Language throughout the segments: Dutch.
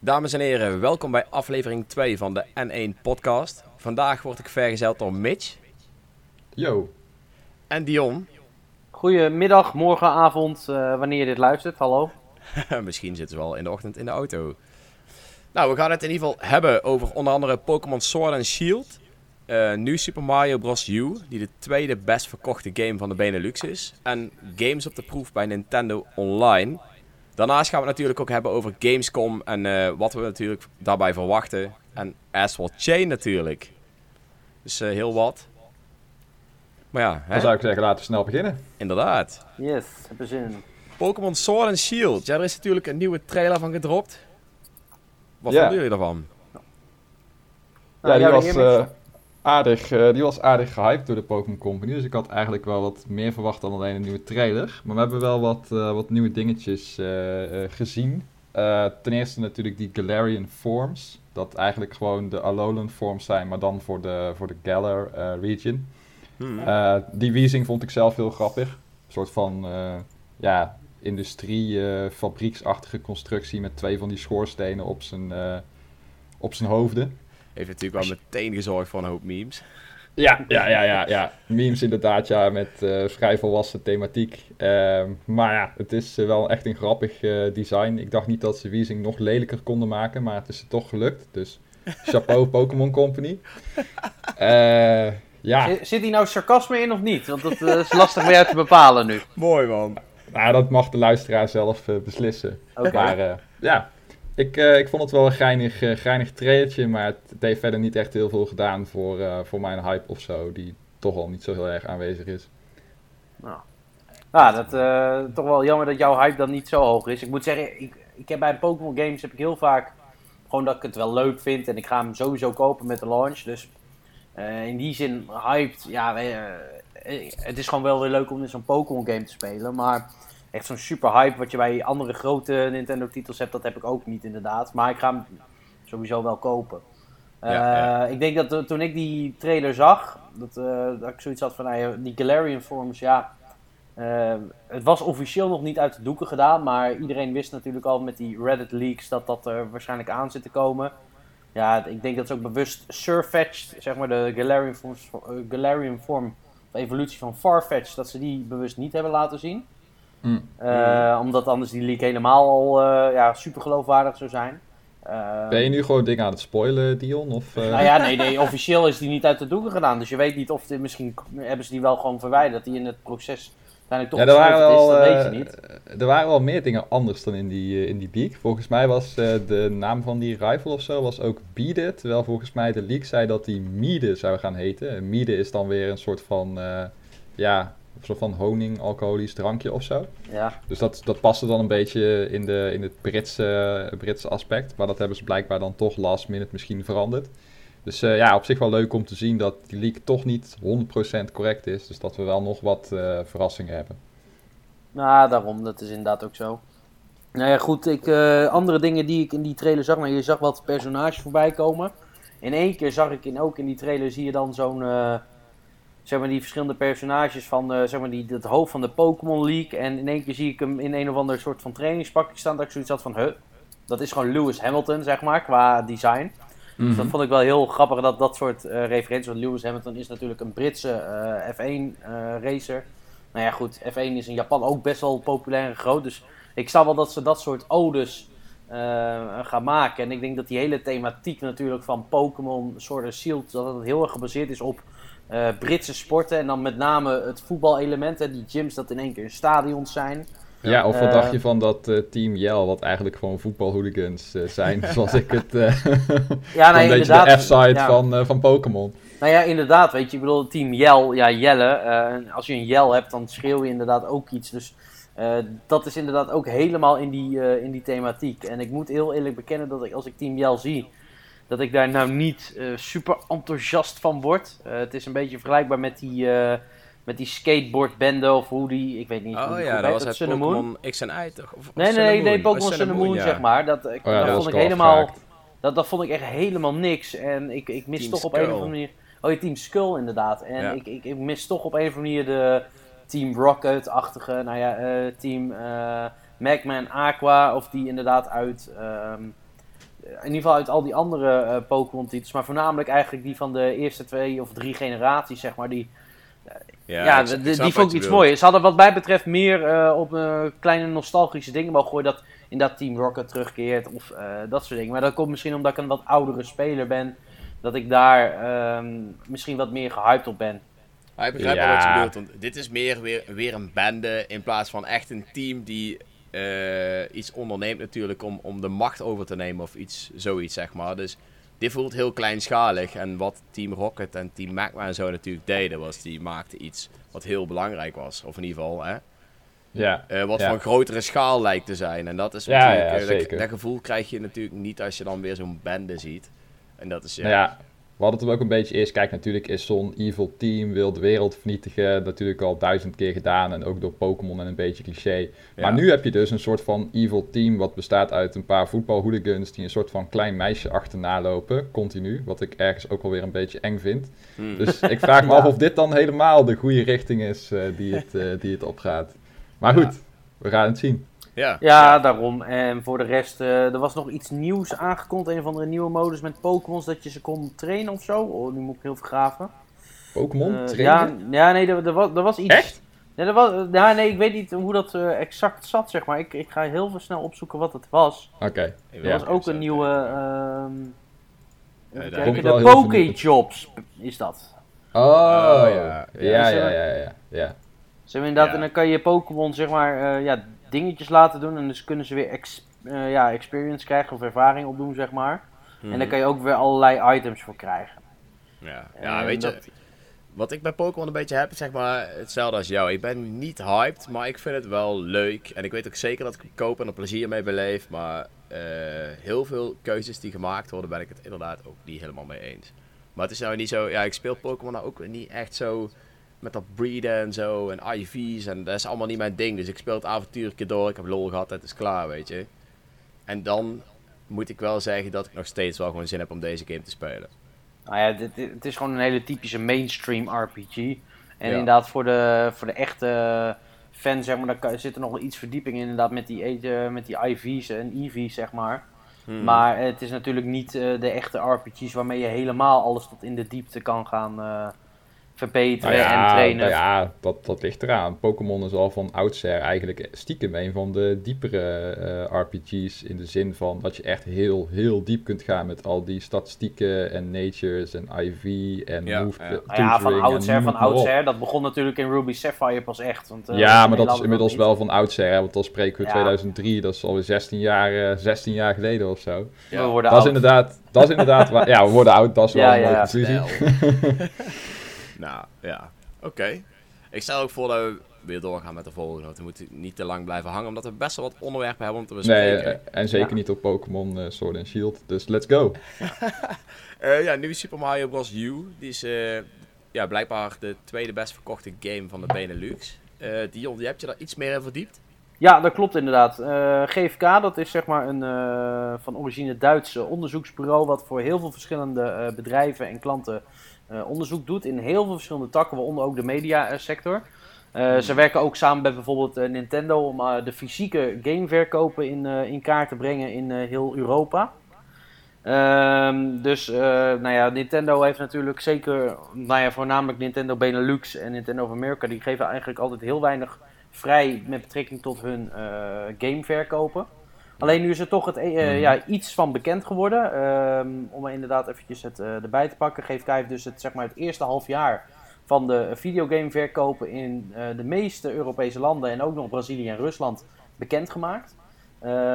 Dames en heren, welkom bij aflevering 2 van de N1 podcast. Vandaag word ik vergezeld door Mitch Yo. en Dion. Goedemiddag, morgenavond, eh, wanneer je dit luistert. Hallo. Misschien zitten ze wel in de ochtend in de auto. Nou, we gaan het in ieder geval hebben over onder andere Pokémon Sword and Shield. eh New Super Mario Bros. U, die de tweede best verkochte game van de Benelux is. En games op de proef bij Nintendo Online. Daarnaast gaan we het natuurlijk ook hebben over Gamescom en eh, wat we natuurlijk daarbij verwachten. En Astral Chain natuurlijk. Dus eh, heel wat. Maar ja, hè? Dan zou ik zeggen, laten we snel beginnen. inderdaad. Yes, heb er zin in. Pokémon Sword and Shield. Ja, er is natuurlijk een nieuwe trailer van gedropt. Wat Ja. vonden jullie daarvan? Nou, ja, die jou was, aardig, eh, die was aardig gehyped door de Pokémon Company. Dus ik had eigenlijk wel wat meer verwacht dan alleen een nieuwe trailer. Maar we hebben wel wat, eh, wat nieuwe dingetjes eh, gezien. Ten eerste natuurlijk die Galarian Forms. Dat eigenlijk gewoon de Alolan Forms zijn, maar dan voor de, voor de Galar region. Hmm. Die weezing vond ik zelf heel grappig. Een soort van ja, industrie, fabrieksachtige constructie met twee van die schoorstenen op zijn, op zijn hoofden. Heeft natuurlijk wel meteen gezorgd voor een hoop memes. Ja, ja, ja, ja, ja. Memes inderdaad, ja, met eh, vrij volwassen thematiek. Ehm, maar ja, het is eh, wel echt een grappig eh, design. Ik dacht niet dat ze Weezing nog lelijker konden maken, maar het is er toch gelukt. Dus chapeau Pokémon Company. Eh, ja, Zit- Zit hier nou sarcasme in of niet? Want dat is lastig voor jou te bepalen nu. Mooi man. nou, dat mag de luisteraar zelf beslissen. Maar eh, ja, ik, eh, ik vond het wel een geinig, eh, geinig trailertje, maar het, heeft verder niet echt heel veel gedaan voor, eh, voor mijn hype of zo, die toch al niet zo heel erg aanwezig is. Nou, nou dat toch wel jammer dat jouw hype dan niet zo hoog is. Ik moet zeggen, ik, ik heb bij Pokémon games heb ik heel vaak gewoon dat ik het wel leuk vind. En ik ga hem sowieso kopen met de launch. Dus in die zin hyped. Ja, het is gewoon wel weer leuk om in zo'n Pokémon game te spelen. Maar echt zo'n super hype wat je bij andere grote Nintendo titels hebt, dat heb ik ook niet inderdaad. Maar ik ga hem sowieso wel kopen. Ja, Eh, ja. Ik denk dat eh, toen ik die trailer zag, dat, eh, dat ik zoiets had van, nou die Galarian Forms, ja, het was officieel nog niet uit de doeken gedaan, maar iedereen wist natuurlijk al met die Reddit leaks dat dat er waarschijnlijk aan zit te komen. Ja, ik denk dat ze ook bewust Surfetched, zeg maar de Galarian, Forms, Galarian vorm, of evolutie van Farfetch, dat ze die bewust niet hebben laten zien. Mm. Eh, Omdat anders die leak helemaal al eh, ja, super geloofwaardig zou zijn. Eh, Ben je nu gewoon dingen aan het spoilen, Dion? Of, nou ja, nee, nee, officieel is die niet uit de doeken gedaan. Dus je weet niet of die, misschien hebben ze die wel gewoon verwijderd. Die in het proces uiteindelijk Ja, toch er waren, wel, is, dat weet je niet. er waren wel meer dingen anders dan in die, in die leak. Volgens mij was de naam van die rifle of zo was ook Beade. Terwijl volgens mij de leak zei dat die Miede zou gaan heten. En Miede is dan weer een soort van, ja, een soort van honing, alcoholisch drankje of zo. Ja, Dus dat, dat paste dan een beetje in, de, in het Britse, Britse aspect. Maar dat hebben ze blijkbaar dan toch last minute misschien veranderd. Dus eh, ja, op zich wel leuk om te zien dat die leak toch niet 100% correct is. Dus dat we wel nog wat eh, verrassingen hebben. nou daarom, dat is inderdaad ook zo. Nou ja, goed, ik, eh, andere dingen die ik in die trailer zag. Nou, je zag wat personages voorbij komen. In één keer zag ik in, ook in die trailer, zie je dan zo'n... zeg maar die verschillende personages van eh, zeg maar die, het hoofd van de Pokémon League. En in één keer zie ik hem in een of ander soort van trainingspakje staan. Dat ik zoiets had van, huh, dat is gewoon Lewis Hamilton, zeg maar, qua design. Dus dat vond ik wel heel grappig dat dat soort eh, referenties. Want Lewis Hamilton is natuurlijk een Britse eh, F1 eh, racer. Nou ja, goed, F1 is in Japan ook best wel populair en groot. Dus ik snap wel dat ze dat soort odes gaan maken. En ik denk dat die hele thematiek natuurlijk van Pokémon Sword and Shield... dat het heel erg gebaseerd is op eh, Britse sporten. En dan met name het voetbalelement. Hè, die gyms dat in één keer stadions zijn. Ja, of wat Eh, dacht je van dat eh, team Yell, wat eigenlijk gewoon voetbalhooligans eh, zijn, zoals ik het... eh Ja, een beetje de F-side ja. van, eh, van Pokémon. Nou ja, inderdaad, weet je, ik bedoel, team Jel, ja, Jelle, eh, als je een Jel hebt, dan schreeuw je inderdaad ook iets. Dus eh, dat is inderdaad ook helemaal in die, eh, in die thematiek. En ik moet heel eerlijk bekennen dat ik, als ik team Jel zie, dat ik daar nou niet eh, super enthousiast van word. Eh, het is een beetje vergelijkbaar met die, eh, met die skateboardbende of hoe die, ik weet niet Oh ja, dat was Sun het. Pokémon X en Y toch? Of, of Nee, nee, nee? Pokémon Oh, Sun Moon, ja. zeg maar. Dat, ik, Oh ja, dat dat vond ik helemaal... afgehaakt. Dat, dat vond ik echt helemaal niks. En ik, ik mis Team toch op een of andere manier... Oh, je Team Skull inderdaad. En Ja. ik, ik, ik mis toch op een of andere manier de Team Rocket-achtige... Nou ja, eh, Team eh Magman Aqua. Of die inderdaad uit... ehm, in ieder geval uit al die andere eh, Pokémon-titels, maar voornamelijk eigenlijk die van de eerste twee of drie generaties, zeg maar, die, ja, ik- de- ik de- snap die vond ik iets moois. Ze hadden wat mij betreft meer eh, op eh, kleine nostalgische dingen mogen gooien, dat in dat Team Rocket terugkeert of eh, dat soort dingen. Maar dat komt misschien omdat ik een wat oudere speler ben, dat ik daar ehm, misschien wat meer gehyped op ben. Maar ik begrijp Ja. wel wat je bedoelt, want dit is meer weer, weer een bende in plaats van echt een team die eh, iets onderneemt natuurlijk om, om de macht over te nemen of iets, zoiets zeg maar. Dus dit voelt heel kleinschalig en wat Team Rocket en Team Magma en zo natuurlijk deden was, die maakten iets wat heel belangrijk was. Of in ieder geval, hè, Ja. eh, wat Ja. van grotere schaal lijkt te zijn. En dat is natuurlijk, ja, eh, dat, dat gevoel krijg je natuurlijk niet als je dan weer zo'n bende ziet. En dat is, ja, we hadden het er ook een beetje eerst. Kijk, natuurlijk is zo'n evil team, wil de wereld vernietigen. Natuurlijk al duizend keer gedaan. En ook door Pokémon en een beetje cliché. Maar nu heb je dus een soort van evil team. Wat bestaat uit een paar voetbalhooligans. Die een soort van klein meisje achterna lopen. Continu. Wat ik ergens ook wel weer een beetje eng vind. Hmm. Dus ik vraag me Ja. af of dit dan helemaal de goede richting is eh, die, het, eh, die het opgaat. Maar Ja. goed, we gaan het zien. Ja. Ja, daarom. En voor de rest, eh, er was nog iets nieuws aangekondigd. Een of andere nieuwe modus met Pokémons dat je ze kon trainen of zo. Oh, nu moet ik heel vergraven. Pokémon, Eh, trainen? ja, ja, nee, er, er, was, er was iets. Echt? Nee, er was, ja, nee, ik weet niet hoe dat eh, exact zat, zeg maar. Ik, ik ga heel veel snel opzoeken wat het was. Oké. Ik Er was ook een nieuwe... ehm kijken, wel de veel Pokéjobs is dat. Oh, Oh, ja. ja. Ja, Ja, ja, ja. Ze inderdaad, Ja. en dan kan je je Pokémon zeg maar eh, ja, dingetjes laten doen. En dus kunnen ze weer ex- eh, ja, experience krijgen of ervaring opdoen, zeg maar. Mhm. En daar kan je ook weer allerlei items voor krijgen. Ja, ja weet je, wat ik bij Pokémon een beetje heb, zeg maar hetzelfde als jou. Ik ben niet hyped, maar ik vind het wel leuk. En ik weet ook zeker dat ik het koop en er plezier mee beleef. Maar eh, heel veel keuzes die gemaakt worden, ben ik het inderdaad ook niet helemaal mee eens. Maar het is nou niet zo, ja, ik speel Pokémon nou ook niet echt zo met dat breeden en zo en IV's. En dat is allemaal niet mijn ding. Dus ik speel het avontuurtje door, ik heb lol gehad, het is klaar, weet je. En dan moet ik wel zeggen dat ik nog steeds wel gewoon zin heb om deze game te spelen. Nou ja, dit, dit- het is gewoon een hele typische mainstream RPG. En Ja. inderdaad, voor de, voor de echte fan, zeg maar, daar kan- zit er nog wel iets verdieping in, inderdaad, met die, eh, met die IV's en EV's, zeg maar. Hmm. Maar het is natuurlijk niet eh, de echte RPG's waarmee je helemaal alles tot in de diepte kan gaan eh, verbeteren Nou ja, en trainen. nou ja dat, dat ligt eraan. Pokémon is al van oudsher eigenlijk stiekem een van de diepere eh, RPG's. In de zin van dat je echt heel, heel diep kunt gaan met al die statistieken en natures en IV en Ja, move ja. Nou ja, van oudsher, van oudsher. Dat begon natuurlijk in Ruby Sapphire pas echt. Want, eh, Ja, maar dat is inmiddels wel van oudsher. Hè, want dan spreken we Ja. 2003, dat is alweer 16 jaar, eh, 16 jaar geleden of zo. Ja. We worden Dat is oud. inderdaad, dat is inderdaad waar- ja, we worden oud, dat is wel Ja, een mooie ja. conclusie. Nou, ja. Oké. Ik stel ook voor dat we weer doorgaan met de volgende. Want we moeten niet te lang blijven hangen, omdat we best wel wat onderwerpen hebben om te Nee, bespreken. eh, en zeker Ja. niet op Pokémon eh, Sword and Shield. Dus let's go. Eh, ja, nu Super Mario Bros. U. Die is eh, ja, blijkbaar de tweede best verkochte game van de Benelux. Eh Dion, die heb je daar iets meer in verdiept? Ja, dat klopt inderdaad. Eh, GFK, dat is zeg maar een eh, van origine Duitse onderzoeksbureau wat voor heel veel verschillende eh, bedrijven en klanten onderzoek doet in heel veel verschillende takken, waaronder ook de mediasector. Eh Ze werken ook samen met bijvoorbeeld eh, Nintendo om eh, de fysieke gameverkopen in, eh, in kaart te brengen in eh, heel Europa. Ehm, dus, eh, nou ja, Nintendo heeft natuurlijk zeker, nou ja, voornamelijk Nintendo Benelux en Nintendo of America, die geven eigenlijk altijd heel weinig vrij met betrekking tot hun eh, gameverkopen. Alleen nu is er toch het, eh, Mhm. ja, iets van bekend geworden. Ehm, om er inderdaad eventjes het eh, erbij te pakken. GFK heeft dus het, zeg maar, het eerste half jaar van de videogameverkopen in eh, de meeste Europese landen en ook nog Brazilië en Rusland bekendgemaakt.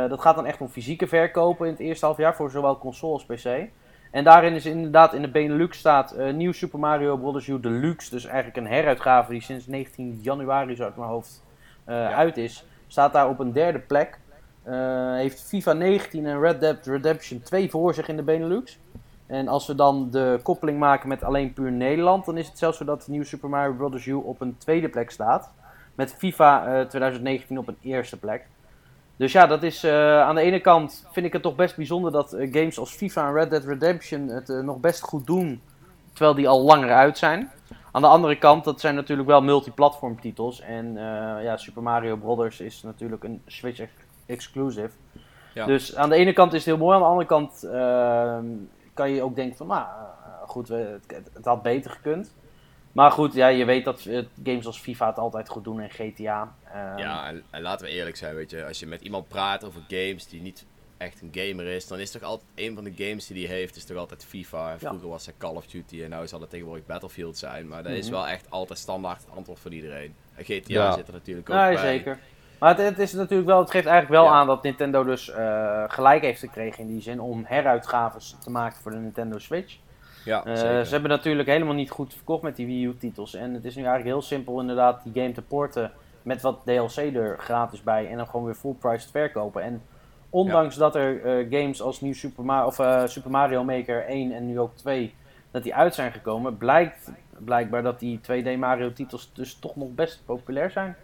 Dat gaat dan echt om fysieke verkopen in het eerste half jaar voor zowel console als PC. En daarin is inderdaad in de Benelux staat nieuw Super Mario Bros. U Deluxe. Dus eigenlijk een heruitgave die sinds 19 januari zo uit mijn hoofd uit is. Staat daar op een derde plek. Eh, heeft FIFA 19 en Red Dead Redemption 2 voor zich in de Benelux. En als we dan de koppeling maken met alleen puur Nederland, dan is het zelfs zo dat nieuw Super Mario Bros. U op een tweede plek staat. Met FIFA eh, 2019 op een eerste plek. Dus ja, dat is eh, aan de ene kant vind ik het toch best bijzonder dat games als FIFA en Red Dead Redemption het nog best goed doen, terwijl die al langer uit zijn. Aan de andere kant, dat zijn natuurlijk wel multiplatform titels en ja, Super Mario Bros. is natuurlijk een Switch exclusive. Ja. Dus aan de ene kant is het heel mooi, aan de andere kant ehm, kan je ook denken van, nou, eh, goed, we, het, het had beter gekund. Maar goed, ja, je weet dat games als FIFA het altijd goed doen en GTA. ehm, Ja, en, en laten we eerlijk zijn, weet je, als je met iemand praat over games die niet echt een gamer is, dan is toch altijd een van de games die hij heeft, is toch altijd FIFA. Vroeger was het Call of Duty en nu zal het tegenwoordig Battlefield zijn. Maar dat is Mhm. wel echt altijd standaard het antwoord voor iedereen. En GTA Ja. zit er natuurlijk ook Nee, bij. zeker. Maar het, het is natuurlijk wel, het geeft eigenlijk wel Ja. aan dat Nintendo dus eh, gelijk heeft gekregen in die zin om heruitgaves te maken voor de Nintendo Switch. Ja, Eh, zeker. ze hebben natuurlijk helemaal niet goed verkocht met die Wii U-titels. En het is nu eigenlijk heel simpel inderdaad die game te porten met wat DLC er gratis bij en dan gewoon weer full price te verkopen. En ondanks dat er eh, games als nieuw Super, Ma- of, Super Mario Maker 1 en nu ook 2 dat die uit zijn gekomen, blijkt blijkbaar dat die 2D Mario titels dus toch nog best populair zijn.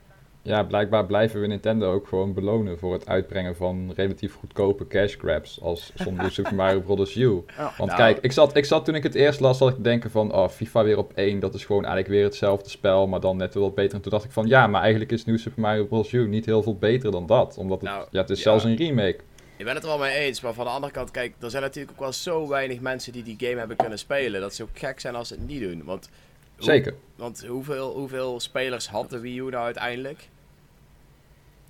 Ja, blijkbaar blijven we Nintendo ook gewoon belonen voor het uitbrengen van relatief goedkope cash grabs als zonder Super Mario Bros. U. Want Nou. kijk, ik zat, ik zat toen ik het eerst las, zat ik te denken van, oh, FIFA weer op één, dat is gewoon eigenlijk weer hetzelfde spel, maar dan net wat beter. En toen dacht ik van, ja, maar eigenlijk is New Super Mario Bros. U niet heel veel beter dan dat, omdat het, Nou, ja, het is ja. zelfs een remake. Ik ben het er wel mee eens, maar van de andere kant, kijk, er zijn natuurlijk ook wel zo weinig mensen die die game hebben kunnen spelen, dat ze ook gek zijn als ze het niet doen. Want, hoe- Zeker. Want hoeveel, hoeveel spelers had de Wii U nou uiteindelijk?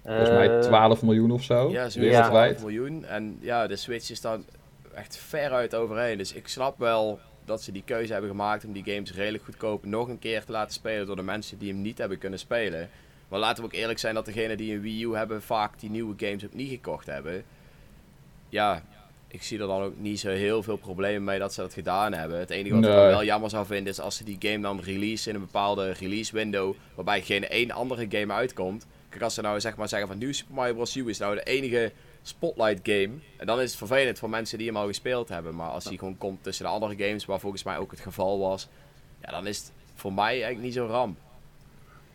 Volgens mij Eh, 12 miljoen of zo, Ja, zoiets Ja. van wereldwijd. 12 miljoen. En ja, de Switch is dan echt veruit overheen. Dus ik snap wel dat ze die keuze hebben gemaakt om die games redelijk goedkoop nog een keer te laten spelen door de mensen die hem niet hebben kunnen spelen. Maar laten we ook eerlijk zijn dat degenen die een Wii U hebben vaak die nieuwe games ook niet gekocht hebben. Ja, ik zie er dan ook niet zo heel veel problemen mee dat ze dat gedaan hebben. Het enige wat ik Nee. wel jammer zou vinden is als ze die game dan release in een bepaalde release window waarbij geen één andere game uitkomt. Kijk, als ze nou zeg maar zeggen van New Super Mario Bros. U is nou de enige spotlight game. En dan is het vervelend voor mensen die hem al gespeeld hebben. Maar als die gewoon komt tussen de andere games, waar volgens mij ook het geval was. Ja, dan is het voor mij eigenlijk niet zo'n ramp.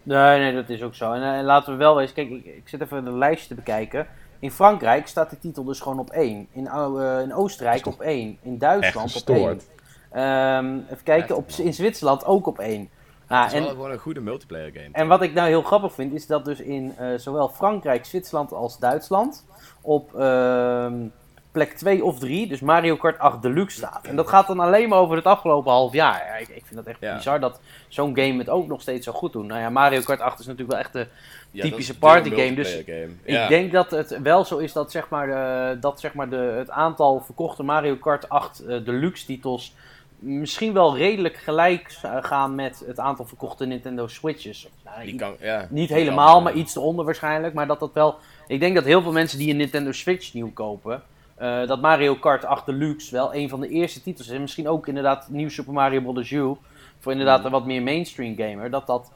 Nee, nee, dat is ook zo. En, eh, laten we wel eens, kijk, ik, ik zit even de lijst te bekijken. In Frankrijk staat de titel dus gewoon op 1. In, eh, in Oostenrijk op 1. In Duitsland op 1. gestoord. Ehm, even kijken, op, Echt, in Zwitserland ook op 1. Ah, Het is wel en, gewoon een goede multiplayer game. en wat ik nou heel grappig vind, is dat dus in eh, zowel Frankrijk, Zwitserland als Duitsland op ehm, plek 2 of 3, dus Mario Kart 8 Deluxe staat. En dat gaat dan alleen maar over het afgelopen half jaar. Ja, ik, ik vind dat echt Ja. bizar dat zo'n game het ook nog steeds zo goed doet. Nou ja, Mario Kart 8 is natuurlijk wel echt de typische de partygame, dus game. ik denk dat het wel zo is dat, zeg maar, dat zeg maar de, het aantal verkochte Mario Kart 8 eh, Deluxe titels misschien wel redelijk gelijk gaan met het aantal verkochte Nintendo Switches. Nou, Die kan, ja, niet die helemaal, kan, maar iets eronder waarschijnlijk. Maar dat dat wel... Ik denk dat heel veel mensen die een Nintendo Switch nieuw kopen... eh, dat Mario Kart 8 Deluxe wel een van de eerste titels is. En misschien ook inderdaad nieuw Super Mario Bros. U. Voor inderdaad Mm. een wat meer mainstream gamer. Dat dat,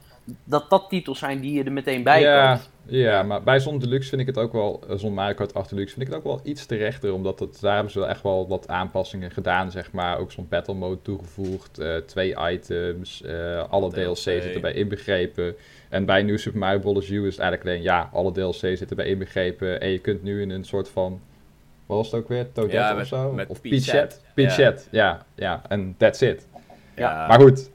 dat dat titels zijn die je er meteen bij ja, koopt. Ja, maar bij zo'n Deluxe vind ik het ook wel, eh, zo'n Mario Kart 8 Deluxe vind ik het ook wel iets terechter, omdat het, daar hebben ze wel echt wel wat aanpassingen gedaan, zeg maar. Ook zo'n battle mode toegevoegd, eh, twee items, eh, alle DLC, DLC. zitten bij inbegrepen. En bij New Super Mario Bros. U is het eigenlijk alleen, ja, alle DLC zitten bij inbegrepen en je kunt nu in een soort van, wat was het ook weer, Toadette Ja, of zo? met of Ja. Ja, ja, en that's it. Ja, Maar goed,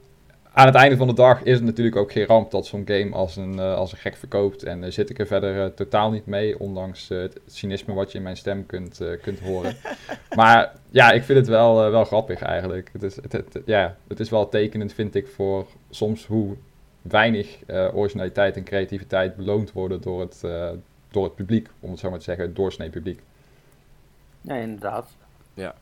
aan het einde van de dag is het natuurlijk ook geen ramp dat zo'n game als een, eh, als een gek verkoopt. En daar zit ik er verder eh, totaal niet mee, ondanks eh, het cynisme wat je in mijn stem kunt, eh, kunt horen. maar ja, ik vind het wel, eh, wel grappig eigenlijk. Het is, het, het- ja, het is wel tekenend, vind ik, voor soms hoe weinig eh, originaliteit en creativiteit beloond worden door het, eh, door het publiek, om het zo maar te zeggen, het doorsnee publiek. Ja, inderdaad. Ja.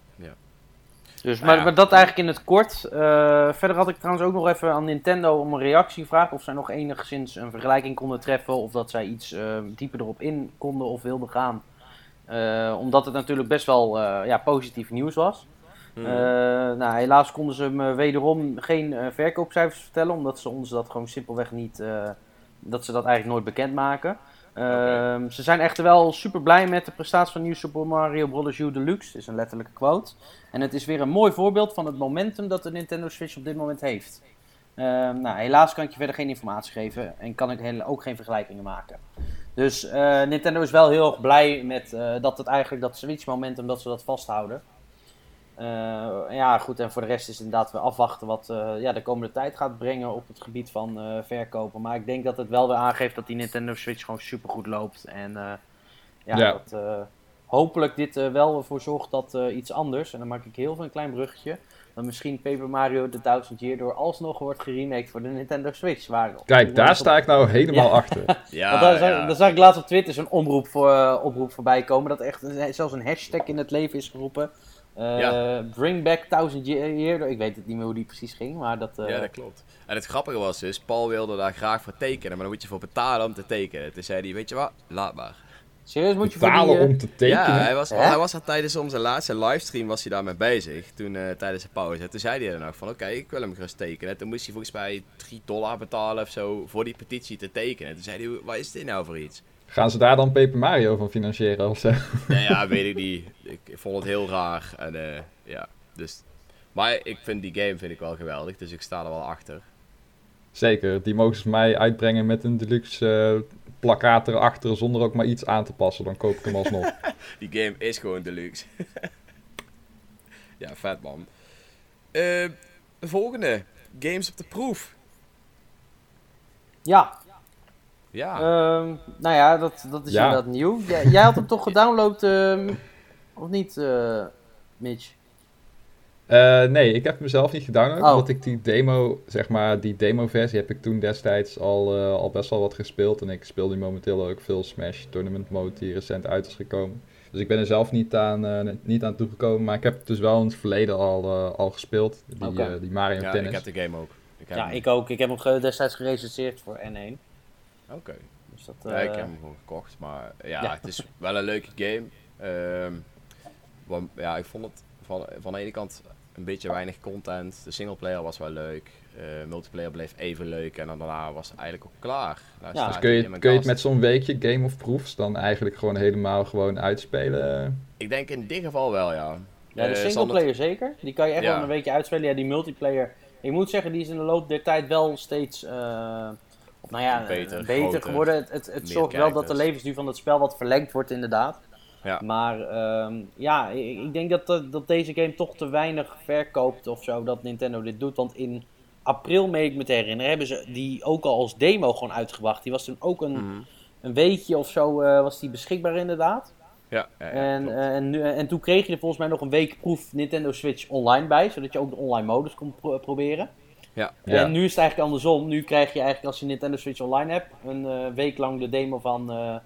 Dus, Nou maar, ja. maar dat eigenlijk in het kort. Eh, verder had ik trouwens ook nog even aan Nintendo om een reactie gevraagd. Of zij nog enigszins een vergelijking konden treffen. Of dat zij iets eh, dieper erop in konden of wilden gaan. Eh, omdat het natuurlijk best wel ja, positief nieuws was. Hmm. Nou, helaas konden ze me wederom geen verkoopcijfers vertellen. Omdat ze ons dat gewoon simpelweg niet. dat ze dat eigenlijk nooit bekendmaken. Ehm, Ze zijn echter wel super blij met de prestatie van New Super Mario Bros. U Deluxe. Is een letterlijke quote. En het is weer een mooi voorbeeld van het momentum dat de Nintendo Switch op dit moment heeft. Ehm, nou, helaas kan ik je verder geen informatie geven en kan ik ook geen vergelijkingen maken. Dus eh, Nintendo is wel heel erg blij met eh, dat het eigenlijk dat Switch momentum dat ze dat vasthouden. Eh, ja, goed, en voor de rest is het inderdaad weer afwachten wat eh, ja, de komende tijd gaat brengen op het gebied van eh, verkopen. Maar ik denk dat het wel weer aangeeft dat die Nintendo Switch gewoon super goed loopt. En eh, ja, Ja. dat eh, hopelijk dit wel ervoor zorgt dat eh, iets anders, en dan maak ik heel veel een klein bruggetje, dan misschien Paper Mario The Thousand Year door alsnog wordt geremaked voor de Nintendo Switch. Waar Kijk, daar sta ik nou helemaal Ja. achter. Ja, Want daar, zag, daar zag ik laatst op Twitter zo'n oproep, voor, oproep voorbij komen. Dat echt zelfs een hashtag in het leven is geroepen. Eh, Ja. Bring back Thousand Year. Ik weet het niet meer hoe die precies ging, maar dat... eh, Ja, dat klopt. En het grappige was dus, Paul wilde daar graag voor tekenen, maar dan moet je voor betalen om te tekenen. Toen zei hij, weet je wat, laat maar. Serieus moet je voor Betalen die... eh, om te tekenen. Ja, hij was, Hè? hij was er tijdens onze laatste livestream was hij daarmee bezig, toen, eh, tijdens de pauze. Toen zei hij er nog van, oké, ik wil hem gerust tekenen. Toen moest hij volgens mij 3 dollar betalen of zo voor die petitie te tekenen. Toen zei hij, wat is dit nou voor iets? Gaan ze daar dan Paper Mario van financieren of zo? Nee, ja, weet ik niet. Ik, ik vond het heel raar. En, eh, ja, dus... Maar ik vind die game vind ik wel geweldig, dus ik sta er wel achter. Zeker, die mogen ze mij uitbrengen met een deluxe eh, plakkaat erachter zonder ook maar iets aan te passen. Dan koop ik hem alsnog. Die game is gewoon deluxe. ja, vet man. Eh, de volgende. Games op de proef. Ja, Ja. ehm, nou ja, dat, dat is Ja. inderdaad nieuw. Jij, jij had hem toch gedownload, ehm, of niet, eh, Mitch? Eh, nee, ik heb hem zelf niet gedownload. Oh. Omdat ik die demo, zeg maar, die demo-versie heb ik toen destijds al, eh, al best wel wat gespeeld. En ik speel nu momenteel ook veel Smash Tournament Mode die recent uit is gekomen. Dus ik ben er zelf niet aan, eh, niet aan toegekomen. Maar ik heb het dus wel in het verleden al, eh, al gespeeld. Die, die Mario ja, Tennis. ik heb de game ook. Ik heb Ja, hem. ik ook. Ik heb hem destijds gerecenseerd voor N1. Oké. Dus dat, Ja, ik eh, heb hem gewoon gekocht. Maar ja, Ja. het is wel een leuke game. Ehm, want, ja, ik vond het van, van de ene kant een beetje weinig content. De singleplayer was wel leuk. Eh, multiplayer bleef even leuk. En dan daarna was het eigenlijk ook klaar. Daar Ja. staat Dus kun je, kun je het met zo'n weekje Game of Proofs dan eigenlijk gewoon helemaal gewoon uitspelen? Ik denk in dit geval wel, ja. Ja, de Eh, single Sander- player zeker. Die kan je echt Ja. wel een weekje uitspelen. Ja, die multiplayer. Ik moet zeggen, die is in de loop der tijd wel steeds eh, nou ja, Beter, eh, beter groter, geworden. Het, het, zorgt wel dat de levensduur van het spel wat verlengd wordt, inderdaad. Ja. Maar ehm, ja, ik, ik denk dat, dat, dat deze game toch te weinig verkoopt of zo, dat Nintendo dit doet. Want in april, meen ik me te herinneren, hebben ze die ook al als demo gewoon uitgebracht. Die was toen ook een, Mhm. een weekje of zo eh, was die beschikbaar inderdaad. Ja, ja, ja, En, eh, en, nu, en toen kreeg je er volgens mij nog een week proef Nintendo Switch online bij, zodat je ook de online modus kon pro- proberen. Ja. Ja. En nu is het eigenlijk andersom. Nu krijg je eigenlijk als je Nintendo Switch online hebt, een eh, week lang de demo van, eh,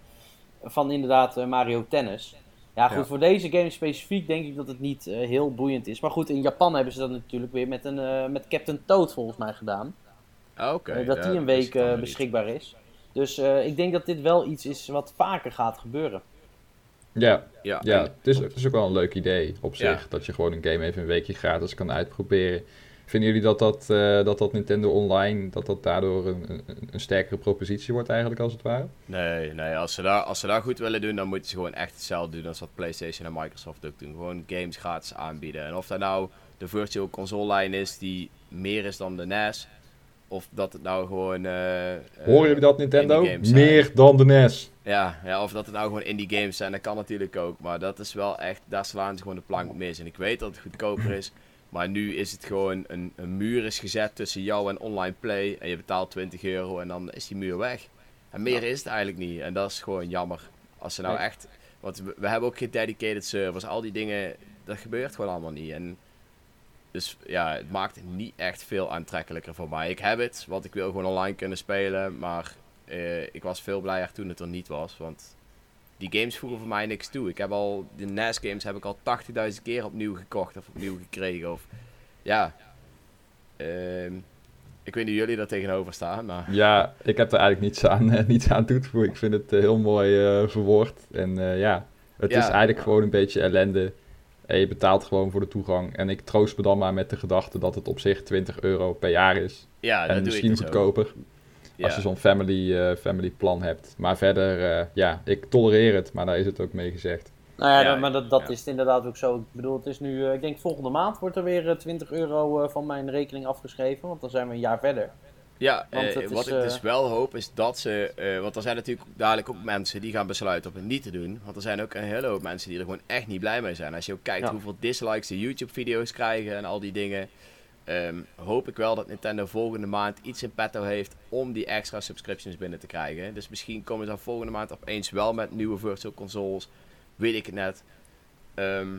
van inderdaad eh, Mario Tennis. Ja goed, Ja. voor deze game specifiek denk ik dat het niet eh, heel boeiend is. Maar goed, in Japan hebben ze dat natuurlijk weer met, een, eh, met Captain Toad volgens mij gedaan. Ah, Oké. Dat ja, die een week eh, beschikbaar is. Dus eh, ik denk dat dit wel iets is wat vaker gaat gebeuren. Ja, Ja, ja het, is, het is ook wel een leuk idee op Ja. zich. Dat je gewoon een game even een weekje gratis kan uitproberen. Vinden jullie dat dat, eh, dat, dat Nintendo Online, dat dat daardoor een, een, een sterkere propositie wordt eigenlijk als het ware? Nee, nee als, ze daar, als ze daar goed willen doen, dan moeten ze gewoon echt hetzelfde doen als wat PlayStation en Microsoft ook doen. Gewoon games gratis aanbieden. En of dat nou de virtual console lijn is die meer is dan de NES, of dat het nou gewoon... eh, Horen jullie dat Nintendo? Meer dan de NES. Ja, ja, of dat het nou gewoon indie games zijn, dat kan natuurlijk ook. Maar dat is wel echt, daar slaan ze gewoon de plank mis. En ik weet dat het goedkoper is. Maar nu is het gewoon een, een muur is gezet tussen jou en online play. En je betaalt 20 euro en dan is die muur weg. En meer is het eigenlijk niet. En dat is gewoon jammer. Als ze nou Nee. echt... Want we, we hebben ook geen dedicated servers. Al die dingen, dat gebeurt gewoon allemaal niet. En dus ja, het maakt het niet echt veel aantrekkelijker voor mij. Ik heb het, want ik wil gewoon online kunnen spelen. Maar eh, ik was veel blijer toen het er niet was. Want die games voegen voor mij niks toe. Ik heb al, de NES games heb ik al 80.000 keer opnieuw gekocht of opnieuw gekregen. Of, ja, ehm, ik weet niet hoe jullie daar tegenover staan, maar Ja, ik heb er eigenlijk niets aan, eh, niets aan toe te voegen. Ik vind het eh, heel mooi eh, verwoord. En ja, het Ja. is eigenlijk gewoon een beetje ellende. En je betaalt gewoon voor de toegang. En ik troost me dan maar met de gedachte dat het op zich 20 euro per jaar is. ja, en misschien ook. Ja. Als je zo'n family, eh, family plan hebt. Maar verder, eh, ja, ik tolereer het, maar daar is het ook mee gezegd. Nou ja, maar dat, dat ja. is het inderdaad ook zo. Ik bedoel, het is nu, eh, ik denk volgende maand wordt er weer eh, 20 euro eh, van mijn rekening afgeschreven, want dan zijn we een jaar verder. Ja, eh, wat is, ik dus wel hoop is dat ze. eh, want er zijn natuurlijk dadelijk ook mensen die gaan besluiten om het niet te doen. Want er zijn ook een hele hoop mensen die er gewoon echt niet blij mee zijn. Als je ook kijkt Ja. hoeveel dislikes de YouTube-video's krijgen en al die dingen. Ehm, hoop ik wel dat Nintendo volgende maand iets in petto heeft om die extra subscriptions binnen te krijgen. Dus misschien komen ze dan volgende maand opeens wel met nieuwe virtual consoles. weet ik het net. Ehm,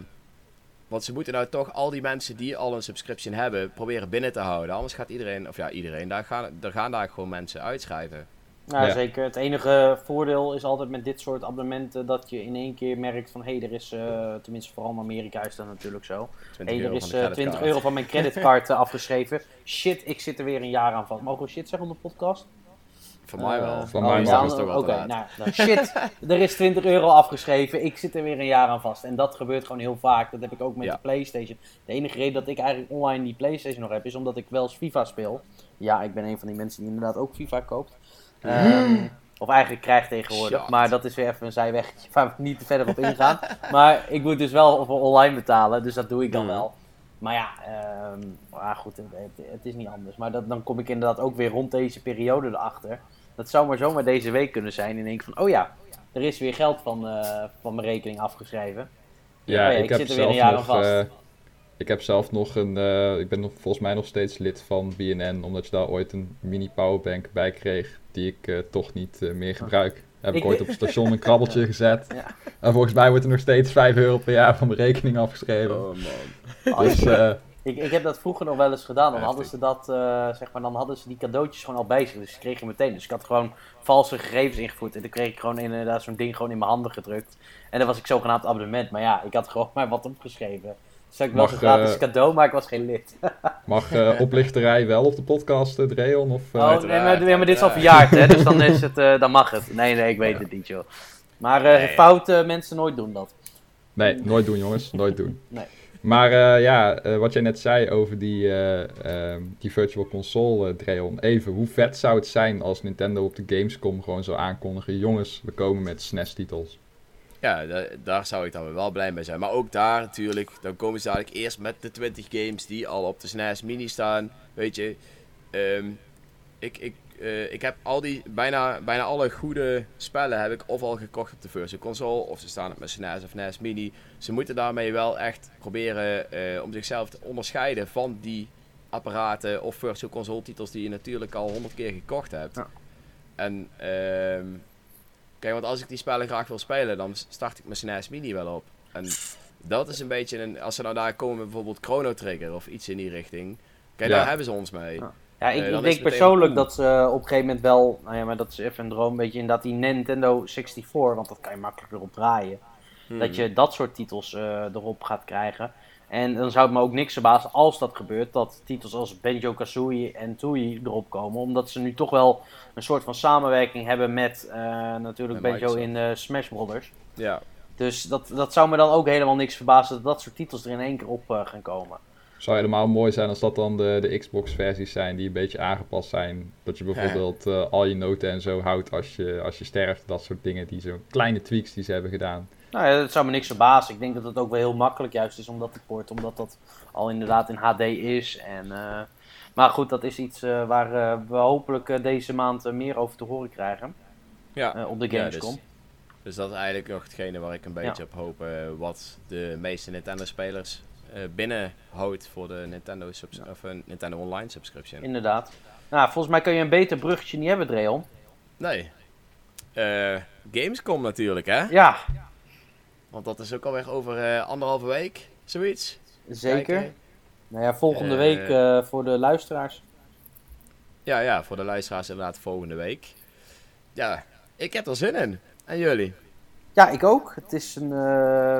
want ze moeten nou toch al die mensen die al een subscription hebben, proberen binnen te houden. Anders gaat iedereen, of ja, iedereen, daar gaan, er gaan daar gewoon mensen uitschrijven. Nou, Ja. zeker. Het enige voordeel is altijd met dit soort abonnementen dat je in één keer merkt van hé, er is, eh, tenminste vooral in Amerika is dat natuurlijk zo. 20 Hé, er is de eh, creditcard. 20 euro van mijn creditcard eh, afgeschreven. Shit, ik zit er weer een jaar aan vast. Mogen we shit zeggen op de podcast? Voor mij wel. Van oh, mij het toch wel Oké, te laat. nou, nou, shit, er is 20 euro afgeschreven. Ik zit er weer een jaar aan vast. En dat gebeurt gewoon heel vaak. Dat heb ik ook met Ja. de PlayStation. De enige reden dat ik eigenlijk online die PlayStation nog heb, is omdat ik wel eens FIFA speel. Ja, ik ben een van die mensen die inderdaad ook FIFA koopt. Ehm, of eigenlijk krijgt tegenwoordig. Maar dat is weer even een zijweggetje waar we niet verder op ingaan. maar ik moet dus wel online betalen, dus dat doe ik dan Mhm. wel. Maar ja, maar goed, het, het, is niet anders. Maar dat, dan kom ik inderdaad ook weer rond deze periode erachter. Dat zou maar zomaar deze week kunnen zijn. En denk van, oh ja, er is weer geld van, eh, van mijn rekening afgeschreven. Ja, Oh ja, ik, ik heb zit er weer een jaar nog. aan vast. eh, ik heb zelf nog een. eh, ik ben nog, volgens mij nog steeds lid van BNN, omdat je daar ooit een mini powerbank bij kreeg, die ik eh, toch niet eh, meer gebruik. Heb ik, Ik- ooit op het station een krabbeltje gezet. Ja. En volgens mij wordt er nog steeds 5 euro per jaar van mijn rekening afgeschreven. Oh man. Dus eh, Ik, ik heb dat vroeger nog wel eens gedaan. Dan hadden ze dat, eh, zeg maar, dan hadden ze die cadeautjes gewoon al bij zich. Dus die kreeg je meteen. Dus ik had gewoon valse gegevens ingevoerd. En dan kreeg ik gewoon inderdaad zo'n ding gewoon in mijn handen gedrukt. En dan was ik zogenaamd abonnement. Maar ja, ik had gewoon maar wat opgeschreven. Dus dat ik wel Mag, een gratis eh, cadeau, maar ik was geen lid. mag eh, oplichterij wel op de podcast, eh, Dreon? Of, eh, Oh, nee, maar, nee, maar dit is al verjaard, hè? Dus dan, is het, eh, dan mag het. Nee, nee, ik weet het niet, joh. Maar eh Nee. foute mensen nooit doen dat. Nee, nooit doen jongens, nooit doen. Nee. Maar eh, ja, wat jij net zei over die, eh, ehm, die Virtual Console, Dreon. Even, hoe vet zou het zijn als Nintendo op de Gamescom gewoon zou aankondigen... Jongens, we komen met SNES-titels. Ja, da- daar zou ik dan wel blij mee zijn. Maar ook daar natuurlijk, dan komen ze dadelijk eerst met de 20 games die al op de SNES Mini staan. Weet je, Ehm, ik, ik, eh, ik heb al die, bijna, bijna alle goede spellen heb ik of al gekocht op de Virtual Console, of ze staan op mijn SNES of NES Mini. Ze moeten daarmee wel echt proberen eh, om zichzelf te onderscheiden van die apparaten of Virtual Console titels die je natuurlijk al honderd keer gekocht hebt. Ja. En ehm, kijk, want als ik die spellen graag wil spelen, dan start ik mijn SNES Mini wel op. En dat is een beetje een, als ze nou daar komen met bijvoorbeeld Chrono Trigger of iets in die richting. Kijk, Ja. daar hebben ze ons mee. Ja. Ja, ik, Eh, ik denk persoonlijk dat ze op een gegeven moment wel, nou ja, maar dat is even een droom, een beetje inderdaad die Nintendo 64, want dat kan je makkelijk erop draaien. Hmm. Dat je dat soort titels eh, erop gaat krijgen. En dan zou het me ook niks verbazen als dat gebeurt, dat titels als Banjo-Kazooie en Tooie erop komen. Omdat ze nu toch wel een soort van samenwerking hebben met eh, natuurlijk Met Microsoft. in eh, Smash Brothers. Ja, Dus dat, dat zou me dan ook helemaal niks verbazen dat dat soort titels er in één keer op eh, gaan komen. Zou helemaal mooi zijn als dat dan de, de Xbox-versies zijn die een beetje aangepast zijn. Dat je bijvoorbeeld al je noten en zo houdt als je, als je sterft. Dat soort dingen, die zo kleine tweaks die ze hebben gedaan. Nou ja, dat zou me niks verbazen. Ik denk dat het ook wel heel makkelijk juist is om dat te porten, omdat dat al inderdaad in HD is. En, eh, maar goed, dat is iets eh, waar eh, we hopelijk deze maand meer over te horen krijgen ja. op de Ja, Gamescom. dus, dus dat is eigenlijk nog hetgene waar ik een beetje op hoop. wat de meeste Nintendo-spelers eh binnenhoudt voor de Nintendo, subs- of, een Nintendo Online subscription. Inderdaad. Nou, volgens mij kun je een beter bruggetje niet hebben, Dreon. Nee. Eh, Gamescom natuurlijk, hè? Ja, Want dat is ook alweer over eh, anderhalve week, zoiets. zeker. Kijken. Nou ja, volgende Eh, week eh, voor de luisteraars. Ja, ja, voor de luisteraars inderdaad volgende week. Ja, ik heb er zin in. En jullie? Ja, ik ook. Het is een,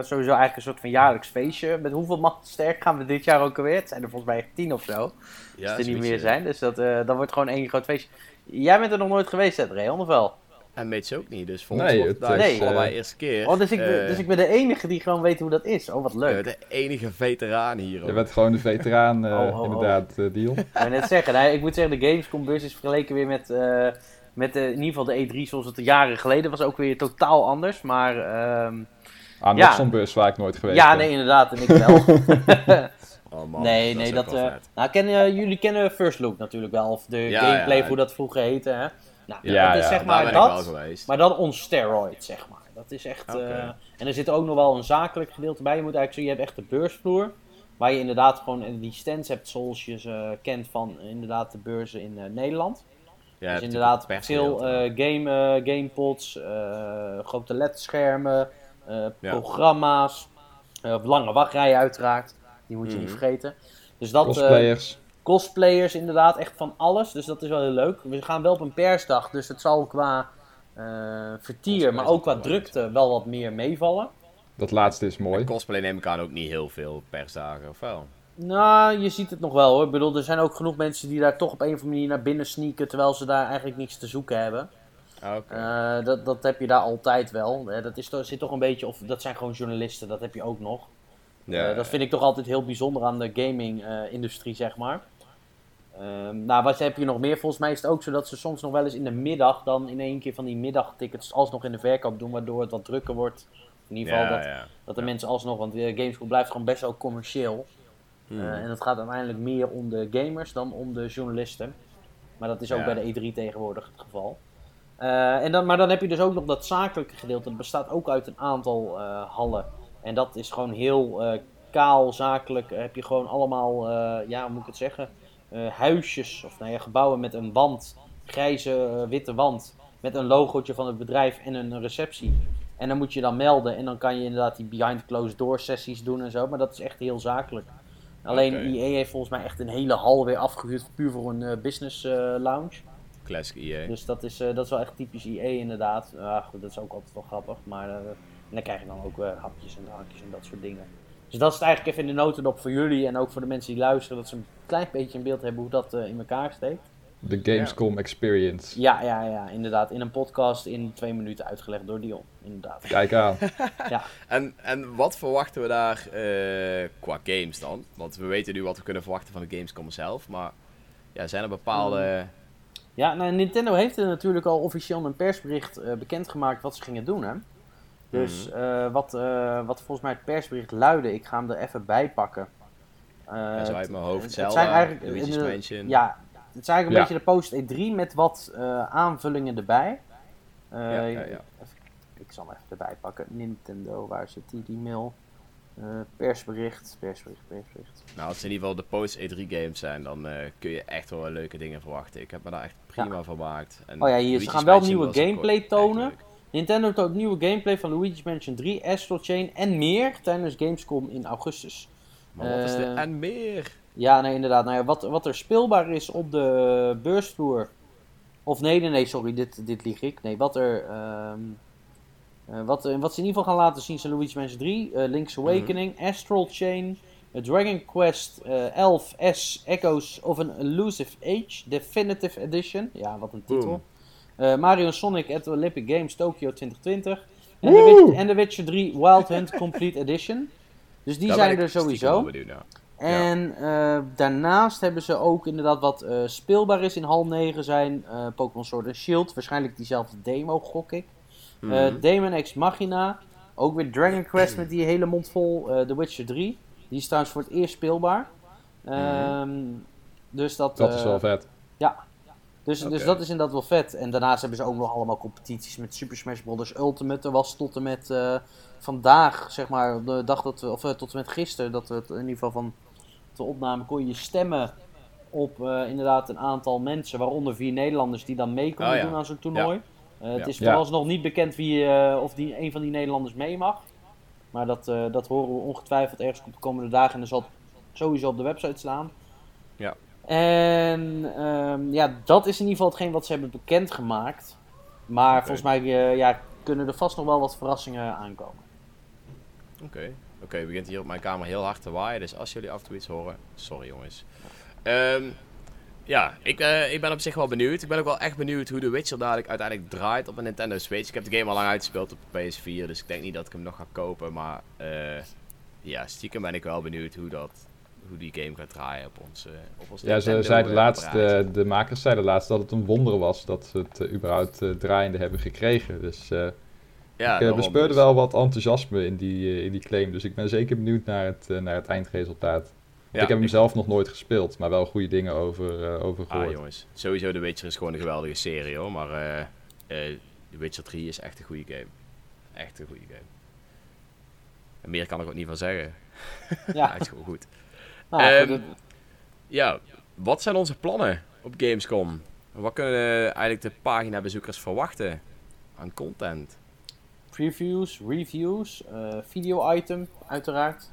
sowieso eigenlijk een soort van jaarlijks feestje. Met hoeveel man sterk gaan we dit jaar ook alweer? Het zijn er volgens mij echt tien of zo. Ja, als er niet meer zijn. Dus dat, dat wordt gewoon één groot feestje. Jij bent er nog nooit geweest, hè, Dreon, of wel? En Mitch ook niet, dus voor Nee, ons wordt het allebei eh, eerste keer. Oh, dus ik, ben- eh, dus ik ben de enige die gewoon weet hoe dat is. Oh, wat leuk. de enige veteraan hier. Je bent gewoon de veteraan, eh, Oh, oh, oh. inderdaad, eh, Dion. Ik wou net zeggen, nou, ik moet zeggen, de Gamescom-beurs is vergeleken weer met, eh, met de, in ieder geval de E3 zoals het jaren geleden was. Ook weer totaal anders, maar... ehm, Ah, nog Ja. zo'n bus waar ik nooit geweest ja, nee, inderdaad. En ik wel. Oh man, nee, dat nee, is dat... eh, vet. nou, kennen, jullie kennen First Look natuurlijk wel. Of de Ja, gameplay, ja. hoe dat vroeger heette, hè? Nou, Ja, dat is ja, zeg maar dat... Maar dan on steroid, zeg maar. Dat is echt... Eh, en er zit ook nog wel een zakelijk gedeelte bij. Je moet eigenlijk zo, je hebt echt de beursvloer. Waar je inderdaad gewoon die stands hebt zoals je ze kent van eh, inderdaad de beurzen in eh, Nederland. ja, dus inderdaad veel eh game, eh, gamepods, eh, grote LED-schermen, eh, programma's, eh, lange wachtrijen uiteraard. Die moet je niet Mhm. vergeten. Dus dat, eh, Cosplayers. Cosplayers inderdaad, echt van alles. Dus dat is wel heel leuk. We gaan wel op een persdag, dus het zal qua eh, vertier, maar ook qua drukte wel wat meer meevallen. Dat laatste is mooi. En cosplay neem ik aan ook niet heel veel persdagen, of wel? Nou, je ziet het nog wel hoor. Ik bedoel, er zijn ook genoeg mensen die daar toch op een of andere manier naar binnen sneaken, terwijl ze daar eigenlijk niks te zoeken hebben. Ah, Oké. Eh, dat, dat heb je daar altijd wel. Eh, dat is, toch- zit toch een beetje, of dat zijn gewoon journalisten, dat heb je ook nog. ja, Eh, dat vind ik toch altijd heel bijzonder aan de gaming-industrie, zeg maar. Ehm, nou, wat heb je nog meer? Volgens mij is het ook zo dat ze soms nog wel eens in de middag dan in één keer van die middagtickets alsnog in de verkoop doen, waardoor het wat drukker wordt. In ieder geval ja, dat, ja. dat de mensen alsnog, want eh, Gamescom blijft gewoon best wel commercieel. Hmm. Eh, en het gaat uiteindelijk meer om de gamers dan om de journalisten. Maar dat is ook Ja. bij de E3 tegenwoordig het geval. Eh, en dan, maar dan heb je dus ook nog dat zakelijke gedeelte. Dat bestaat ook uit een aantal hallen. En dat is gewoon heel kaal, zakelijk. heb je gewoon allemaal, ja, hoe moet ik het zeggen? Eh, huisjes of nou ja, gebouwen met een wand. Grijze, eh, witte wand. Met een logootje van het bedrijf en een receptie. En dan moet je dan melden. En dan kan je inderdaad die behind closed door sessies doen en zo. Maar dat is echt heel zakelijk. Alleen. EA heeft volgens mij echt een hele hal weer afgehuurd. Puur voor een eh, business lounge. Classic EA. Dus dat is, dat is wel echt typisch EA inderdaad. Ah, goed, dat is ook altijd wel grappig. Maar en dan krijg je dan ook hapjes en drankjes en dat soort dingen. Dus dat is het eigenlijk even in de notendop voor jullie en ook voor de mensen die luisteren. Dat ze een klein beetje een beeld hebben hoe dat eh, in elkaar steekt. De Gamescom Experience. Ja, ja, ja, inderdaad. In een podcast in twee minuten uitgelegd door Dion. Inderdaad. Kijk aan. En, en wat verwachten we daar eh, qua games dan? Want we weten nu wat we kunnen verwachten van de Gamescom zelf. Maar ja, zijn er bepaalde... Ja, nou, Nintendo heeft er natuurlijk al officieel in een persbericht eh, bekendgemaakt wat ze gingen doen, hè. Dus eh, wat, eh, wat volgens mij het persbericht luidde, ik ga hem er even bij pakken. Ja, zo uit mijn hoofd. het Zelda, zijn eigenlijk- de- Mansion. Ja, het is eigenlijk een Ja. beetje de post E3 met wat aanvullingen erbij. Ja, even- ik zal hem even erbij pakken. Nintendo, waar zit die, die mail? Persbericht, persbericht, persbericht. Nou, als het in ieder geval de post-E3 games zijn, dan kun je echt wel leuke dingen verwachten. Ik heb me daar echt prima van gemaakt. En Oh ja, hier, ze gaan wel nieuwe gameplay tonen. Nintendo toont nieuwe gameplay van Luigi's Mansion 3, Astral Chain en meer tijdens Gamescom in augustus. Maar wat is de Eh, en meer? Ja, nee, inderdaad. Nou ja, wat, wat er speelbaar is op de beursvloer. Of nee, nee, nee, sorry, dit, dit lieg ik. Nee, wat er. ehm, eh, wat, eh, wat ze in ieder geval gaan laten zien zijn Luigi's Mansion 3, eh, Link's Awakening, Astral Chain, Dragon Quest eh 11 S Echoes of an Elusive Age Definitive Edition. Ja, wat een titel. Boom. Eh, Mario en Sonic at the Olympic Games Tokyo 2020. En The, Witch- en The Witcher 3 Wild Hunt Complete Edition. Dus die Daar zijn er sowieso. En eh, daarnaast hebben ze ook inderdaad wat eh, speelbaar is in hal 9 zijn eh, Pokémon Sword and Shield. Waarschijnlijk diezelfde demo, gok ik. Eh, Mhm. Demon X Machina. Ook weer Dragon Quest met die hele mond vol. eh The Witcher 3. Die is trouwens voor het eerst speelbaar. Ehm, Dus dat... Dat is wel vet. Ja. Dus, dus dat is inderdaad wel vet. En daarnaast hebben ze ook nog allemaal competities met Super Smash Bros. Ultimate. Er was tot en met eh, vandaag, zeg maar, de dag dat we, of eh, tot en met gisteren, dat we het in ieder geval van de opname kon je stemmen op eh, inderdaad een aantal mensen, waaronder vier Nederlanders die dan mee konden Oh ja. doen aan zo'n toernooi. Eh, het Ja. is Ja. vooralsnog niet bekend wie, eh, of die, een van die Nederlanders mee mag. Maar dat, eh, dat horen we ongetwijfeld ergens op de komende dagen en dat zal sowieso op de website staan. Ja. En ehm, ja, dat is in ieder geval hetgeen wat ze hebben bekendgemaakt. Maar volgens mij eh, ja, kunnen er vast nog wel wat verrassingen aankomen. Oké, oké, het begint hier op mijn kamer heel hard te waaien. Dus als jullie af en toe iets horen, sorry jongens. Ehm, ja, ik, eh, ik ben op zich wel benieuwd. Ik ben ook wel echt benieuwd hoe The Witcher dadelijk uiteindelijk draait op een Nintendo Switch. Ik heb de game al lang uitgespeeld op de PS4, dus ik denk niet dat ik hem nog ga kopen. Maar eh, ja, stiekem ben ik wel benieuwd hoe, dat, hoe die game gaat draaien op ons, eh, op ons Ja, ze zeiden laatst, apparaatje. eh, de makers zeiden laatst dat het een wonder was dat ze het eh, überhaupt eh, draaiende hebben gekregen. Dus eh, ja, ik bespeurde dus. wel wat enthousiasme in die, in die claim. Dus ik ben zeker benieuwd naar het, naar het eindresultaat. Ja, ik heb hem zelf nog nooit gespeeld, maar wel goede dingen over, eh, over Ah gehoord. jongens, sowieso The Witcher is gewoon een geweldige serie hoor. Maar eh eh, The Witcher 3 is echt een goede game. Echt een goede game. En meer kan ik ook niet van zeggen. Ja, Hij is gewoon goed. Nou, Ehm, Ja, wat zijn onze plannen op Gamescom? Wat kunnen eh, eigenlijk de paginabezoekers verwachten aan content? previews, reviews, video-item, uiteraard.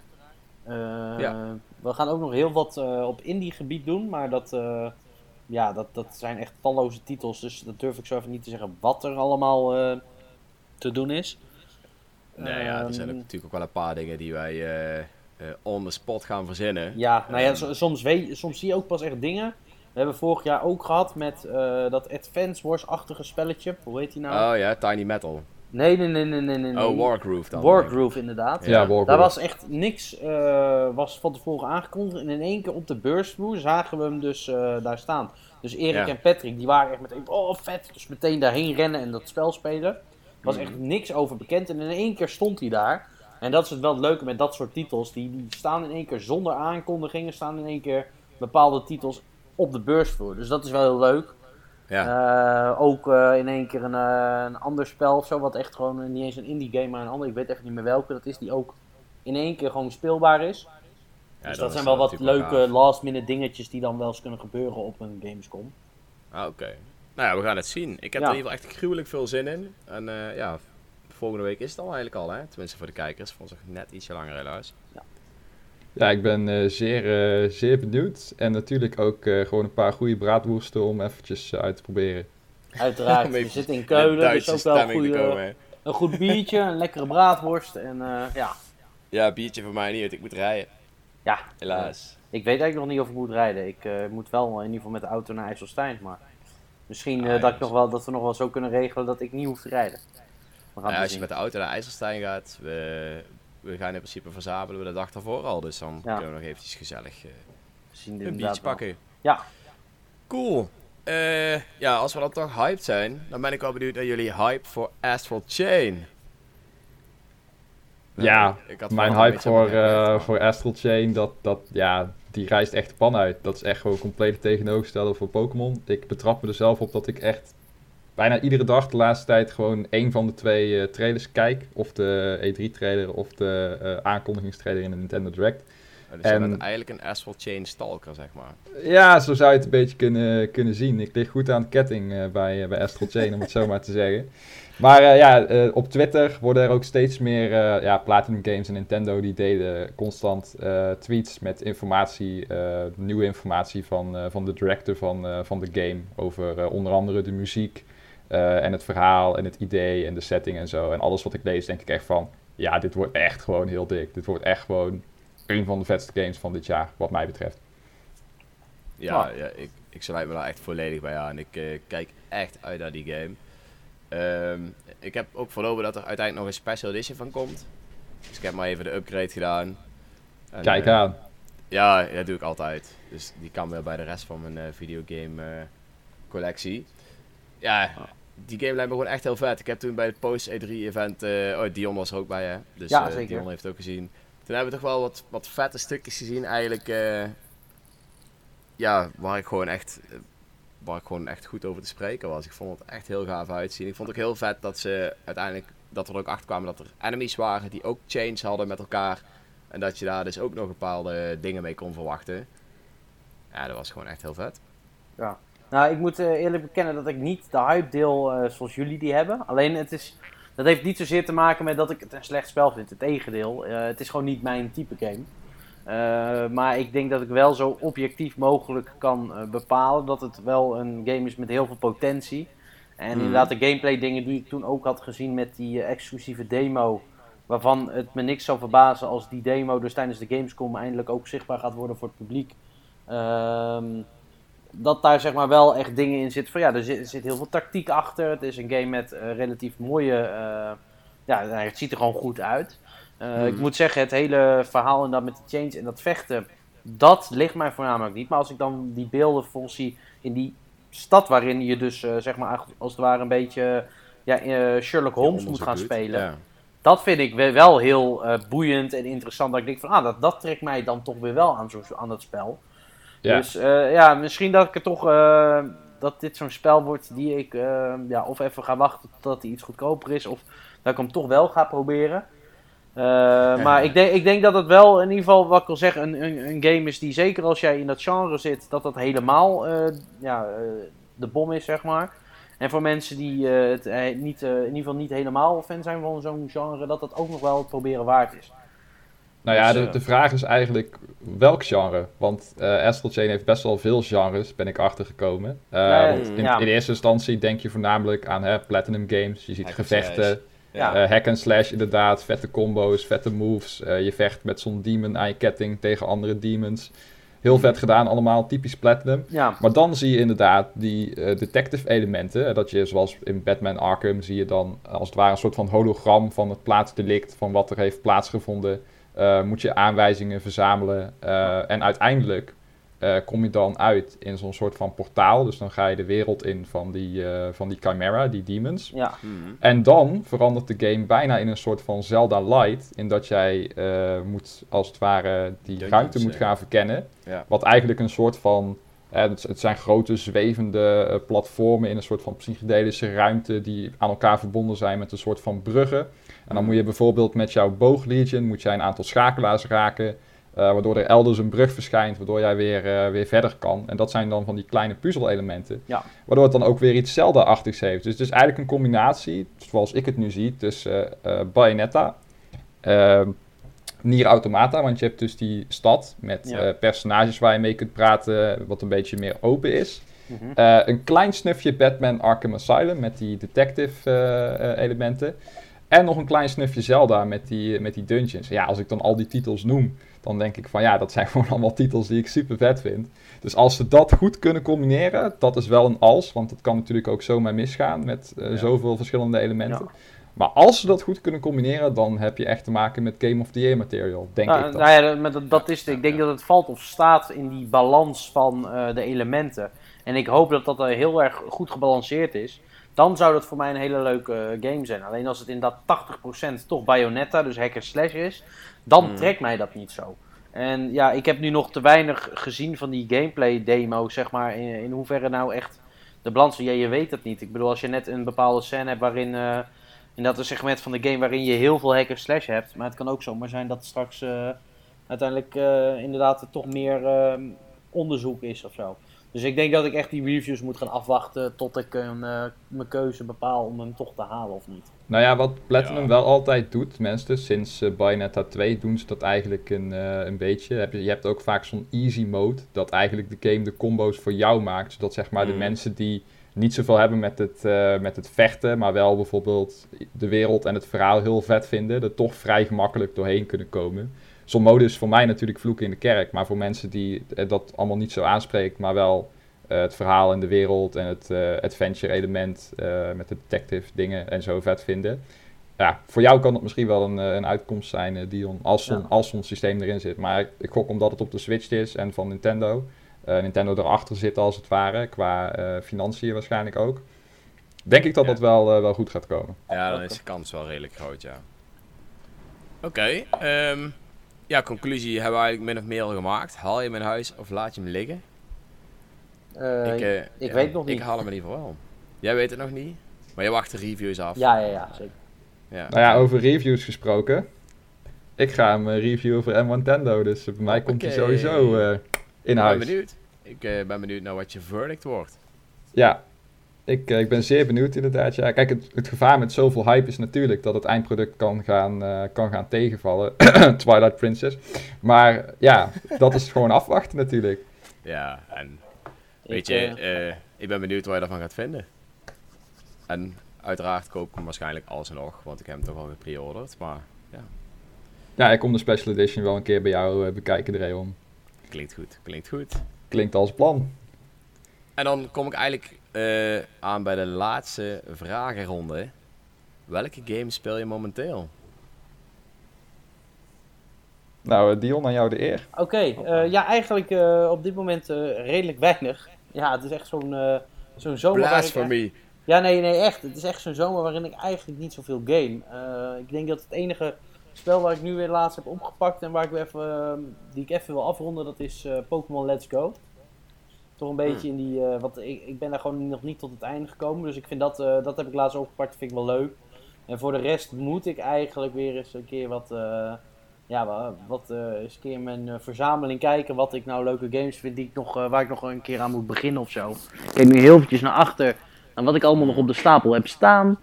Ja. We gaan ook nog heel wat op indie gebied doen, maar dat, ja, dat, dat zijn echt talloze titels. Dus dat durf ik zo even niet te zeggen wat er allemaal te doen is. Nee, ja, er zijn Ehm, natuurlijk ook wel een paar dingen die wij eh, eh, on the spot gaan verzinnen. Ja, nou ja, Ehm, so- soms, weet, soms zie je ook pas echt dingen. We hebben vorig jaar ook gehad met eh, dat Advance Wars-achtige spelletje. Hoe heet die nou? Oh ja, Tiny Metal. nee, nee, nee, nee, nee, nee. Oh, Wargroove dan. Wargroove, inderdaad. Ja. Ja, Wargroove. Daar was echt niks eh, was van tevoren aangekondigd. En in één keer op de beursvloer zagen we hem dus eh, daar staan. Dus Erik Ja. en Patrick, die waren echt meteen, oh vet. Dus meteen daarheen rennen en dat spel spelen. Er was Mhm. echt niks over bekend. En in één keer stond hij daar. En dat is het wel het leuke met dat soort titels. Die, die staan in één keer zonder aankondigingen. Staan in één keer bepaalde titels op de beursvloer. Dus dat is wel heel leuk. Ja. Eh, ook eh, in één keer een, eh, een ander spel of zo, wat echt gewoon niet eens een indie game, maar een ander. Ik weet even niet meer welke dat is, die ook in één keer gewoon speelbaar is. Ja, dus dat zijn wel wat leuke gaaf. last minute dingetjes die dan wel eens kunnen gebeuren op een Gamescom. Ah, oké. Nou ja, we gaan het zien. Ik heb Ja. er in ieder geval echt gruwelijk veel zin in. En ja, volgende week is het al eigenlijk al, hè? Tenminste voor de kijkers. Voor ons nog net ietsje langer helaas. Ja, ik ben eh, zeer, eh, zeer benieuwd. En natuurlijk ook eh, gewoon een paar goede braadwoesten om eventjes uit te proberen. Uiteraard, we zitten in Keulen, dus ook wel een, stemming te goede, komen. een goed biertje, een lekkere braadworst en eh, ja. Ja, biertje voor mij niet, want ik moet rijden. Ja, Helaas. ik weet eigenlijk nog niet of ik moet rijden. Ik eh, moet wel in ieder geval met de auto naar IJsselstein, maar misschien eh, Ah, dat, ja, ik nog wel, dat we nog wel zo kunnen regelen dat ik niet hoef te rijden. We gaan Ja, het als je zien. met de auto naar IJsselstein gaat, we, we gaan in principe verzamelen we de dag daarvoor al. Dus dan Ja. kunnen we nog eventjes gezellig eh, zien een biertje wel. pakken. Ja. Cool. Eh, ja, als we dan toch hyped zijn, dan ben ik wel benieuwd naar jullie hype voor Astral Chain. Ja, ik had Mijn hype voor, eh, voor Astral Chain, dat, dat, ja, die reist echt de pan uit. Dat is echt gewoon compleet tegenovergestelde voor Pokémon. Ik betrap me er zelf op dat ik echt bijna iedere dag de laatste tijd gewoon één van de twee eh, trailers kijk. Of de E3-trailer of de eh, aankondigingstrailer in de Nintendo Direct. Dus je en- bent eigenlijk een Astral Chain stalker, zeg maar. Ja, zo zou je het een beetje kunnen, kunnen zien. Ik lig goed aan de ketting eh, bij, bij Astral Chain, om het zo maar te zeggen. Maar ja, op Twitter worden er ook steeds meer ja, Platinum Games en Nintendo die deden constant tweets met informatie, nieuwe informatie van, van de director van, van de game. Over onder andere de muziek eh, en het verhaal en het idee en de setting en zo. En alles wat ik lees, denk ik echt van, ja, dit wordt echt gewoon heel dik. Dit wordt echt gewoon een van de vetste games van dit jaar, wat mij betreft. Ja, ja ik, ik sluit me daar echt volledig bij aan. Ik eh, kijk echt uit naar die game. Ehm, ik heb ook verlopen dat er uiteindelijk nog een special edition van komt. Dus ik heb maar even de upgrade gedaan. En, Kijk eh, aan. Ja, dat doe ik altijd. Dus die kan weer bij de rest van mijn eh, videogame eh, collectie. Ja, die game lijkt me gewoon echt heel vet. Ik heb toen bij het Post E3 event, eh oh Dion was er ook bij hè. Dus Ja, eh, zeker. Dion heeft het ook gezien. Toen hebben we toch wel wat, wat vette stukjes gezien eigenlijk. eh, ja, waar ik gewoon echt waar ik gewoon echt goed over te spreken was. Ik vond het echt heel gaaf uitzien. Ik vond het ook heel vet dat ze uiteindelijk dat we er ook achter kwamen dat er enemies waren die ook change hadden met elkaar. En dat je daar dus ook nog bepaalde dingen mee kon verwachten. Ja, dat was gewoon echt heel vet. Nou, ik moet eh, eerlijk bekennen dat ik niet de hype deel eh, zoals jullie die hebben. Alleen het is, dat heeft niet zozeer te maken met dat ik het een slecht spel vind. Het tegendeel. Eh, het is gewoon niet mijn type game. Maar ik denk dat ik wel zo objectief mogelijk kan bepalen dat het wel een game is met heel veel potentie. En Mhm. inderdaad, de gameplay dingen die ik toen ook had gezien met die exclusieve demo. Waarvan het me niks zou verbazen als die demo dus tijdens de Gamescom eindelijk ook zichtbaar gaat worden voor het publiek. Ehm, dat daar zeg maar wel echt dingen in zitten. Van ja, er zit, er zit heel veel tactiek achter. Het is een game met eh, relatief mooie. eh, ja, nou, het ziet er gewoon goed uit. Eh, Mhm. Ik moet zeggen, het hele verhaal en dat met de change en dat vechten. Dat ligt mij voornamelijk niet. Maar als ik dan die beelden vol zie in die stad waarin je dus zeg maar als het ware een beetje ja, Sherlock Holmes moet gaan spelen. Ja. Dat vind ik we- wel heel boeiend en interessant. Dat ik denk van, ah, dat, dat trekt mij dan toch weer wel aan, zo, aan dat spel. Ja. Dus eh, ja, misschien dat ik er toch, eh, dat dit zo'n spel wordt die ik eh, ja, of even ga wachten totdat hij iets goedkoper is. Of dat ik hem toch wel ga proberen. Maar ik denk, ik denk dat het wel in ieder geval, wat ik al zeg, een, een, een game is die zeker als jij in dat genre zit, dat dat helemaal ja, de bom is, zeg maar. En voor mensen die het niet, in ieder geval niet helemaal fan zijn van zo'n genre, dat dat ook nog wel het proberen waard is. Nou ja, Dus, de, eh, de vraag is eigenlijk welk genre? Want eh Astral Chain heeft best wel veel genres, ben ik achtergekomen. Eh Nee, want in, ja. in eerste instantie denk je voornamelijk aan hè, Platinum Games. Je ziet Hack gevechten. Ja. hack and slash inderdaad, vette combo's, vette moves. Je vecht met zo'n demon eye ketting tegen andere demons. Heel vet gedaan allemaal, typisch Platinum. Ja, Maar dan zie je inderdaad die detective elementen. Dat je zoals in Batman Arkham zie je dan als het ware een soort van hologram van het plaatsdelict. Van wat er heeft plaatsgevonden. Eh, moet je aanwijzingen verzamelen. eh, en uiteindelijk eh, kom je dan uit in zo'n soort van portaal. Dus dan ga je de wereld in van die, eh, van die Chimera, die demons. ja. Mhm. En dan verandert de game bijna in een soort van Zelda Light. In dat jij eh, moet, als het ware, die Dungeons, ruimte moet gaan verkennen. Ja. Wat eigenlijk een soort van. eh, het, het zijn grote zwevende platformen in een soort van psychedelische ruimte die aan elkaar verbonden zijn met een soort van bruggen. En dan moet je bijvoorbeeld met jouw booglegion moet jij een aantal schakelaars raken, eh, waardoor er elders een brug verschijnt, waardoor jij weer, eh, weer verder kan. En dat zijn dan van die kleine puzzel-elementen, Ja. waardoor het dan ook weer iets Zelda-achtigs heeft. Dus het is eigenlijk een combinatie, zoals ik het nu zie, tussen eh Bayonetta, eh, Nier Automata, want je hebt dus die stad met Ja. personages waar je mee kunt praten, wat een beetje meer open is. Mhm. Een klein snufje Batman Arkham Asylum met die detective elementen. En nog een klein snufje Zelda met die, met die dungeons. Ja, als ik dan al die titels noem, dan denk ik van ja, dat zijn gewoon allemaal titels die ik super vet vind. Dus als ze dat goed kunnen combineren, dat is wel een als. Want het kan natuurlijk ook zomaar misgaan met eh, Ja. zoveel verschillende elementen. Ja. Maar als ze dat goed kunnen combineren, dan heb je echt te maken met Game of the Year material, denk Nou, ik dan. nou ja, dat- maar dat, dat is het. Ik denk dat het valt of staat in die balans van eh, de elementen. En ik hoop dat dat heel erg goed gebalanceerd is. Dan zou dat voor mij een hele leuke eh, game zijn. Alleen als het inderdaad 80% toch Bayonetta, dus hacker slash is, dan Hmm. trekt mij dat niet zo. En ja, ik heb nu nog te weinig gezien van die gameplay demo, zeg maar, in, in hoeverre nou echt de balans van, ja, je weet het niet. Ik bedoel, als je net een bepaalde scène hebt waarin, in dat een segment van de game waarin je heel veel hacker slash hebt, maar het kan ook zomaar zijn dat straks eh, uiteindelijk inderdaad er toch meer eh, onderzoek is of zo. Dus ik denk dat ik echt die reviews moet gaan afwachten tot ik een, eh, mijn keuze bepaal om hem toch te halen of niet. Nou ja, wat Platinum Ja. wel altijd doet, mensen, sinds eh, Bayonetta 2 doen ze dat eigenlijk een, eh, een beetje. Heb je, je hebt ook vaak zo'n easy mode, dat eigenlijk de game de combo's voor jou maakt. Zodat zeg maar de Mm. mensen die niet zoveel hebben met het, eh, met het vechten, maar wel bijvoorbeeld de wereld en het verhaal heel vet vinden, er toch vrij gemakkelijk doorheen kunnen komen. Zo'n mode is voor mij natuurlijk vloeken in de kerk, maar voor mensen die eh, dat allemaal niet zo aanspreekt, maar wel eh, het verhaal en de wereld en het eh, adventure element eh, met de detective dingen en zo vet vinden. Ja, voor jou kan dat misschien wel een, een uitkomst zijn, Dion, als zo'n Ja. systeem erin zit. Maar ik, gok omdat het op de Switch is en van Nintendo, eh, Nintendo erachter zit als het ware, qua eh, financiën waarschijnlijk ook. Denk ik dat Ja. dat wel, eh, wel goed gaat komen. Ja, dan is de kans wel redelijk groot, ja. Oké, ehm, ja, conclusie hebben we eigenlijk min of meer al gemaakt. Haal je mijn huis of laat je hem liggen? Eh, ik eh, ik ja, weet nog niet. Ik haal hem in ieder geval wel. Jij weet het nog niet, maar je wacht de reviews af. ja, ja, ja, zeker. Ja. Nou ja, over reviews gesproken. Ik ga hem eh, reviewen voor M Nintendo, dus bij mij komt hij sowieso eh, in ik ben huis. benieuwd. Ik ben benieuwd naar wat je verdict wordt. Ja, ik, eh, ik ben zeer benieuwd inderdaad. Ja, kijk, het, het gevaar met zoveel hype is natuurlijk dat het eindproduct kan gaan, eh, kan gaan tegenvallen. Twilight Princess. Maar ja, dat is gewoon afwachten natuurlijk. Ja, en Ik, weet je, eh, ik ben benieuwd wat je ervan gaat vinden. En uiteraard koop ik hem waarschijnlijk alsnog, want ik heb hem toch al gepreorderd. Maar Ja, ik kom de Special Edition wel een keer bij jou bekijken, Dreon. klinkt goed, klinkt goed. Klinkt als plan. En dan kom ik eigenlijk eh, aan bij de laatste vragenronde. Welke game speel je momenteel? Nou, eh, Dion, aan jou de eer. Oké, eh, ja, eigenlijk eh, op dit moment eh, redelijk weinig. Ja, het is echt zo'n eh zo'n zomer. Blasphemy. Ja, nee, nee, echt. Het is echt zo'n zomer waarin ik eigenlijk niet zoveel game. Eh, ik denk dat het enige spel waar ik nu weer laatst heb opgepakt en waar ik weer even, die ik even wil afronden, dat is eh, Pokémon Let's Go. Toch een beetje in die, eh want ik, ik ben daar gewoon nog niet tot het einde gekomen, dus ik vind dat, eh, dat heb ik laatst opgepakt, vind ik wel leuk. En voor de rest moet ik eigenlijk weer eens een keer wat, eh, ja, wa- wat eens een keer mijn verzameling kijken wat ik nou leuke games vind die ik nog, waar ik nog een keer aan moet beginnen of zo. Ik kijk nu heel eventjes naar achter. En wat ik allemaal nog op de stapel heb staan.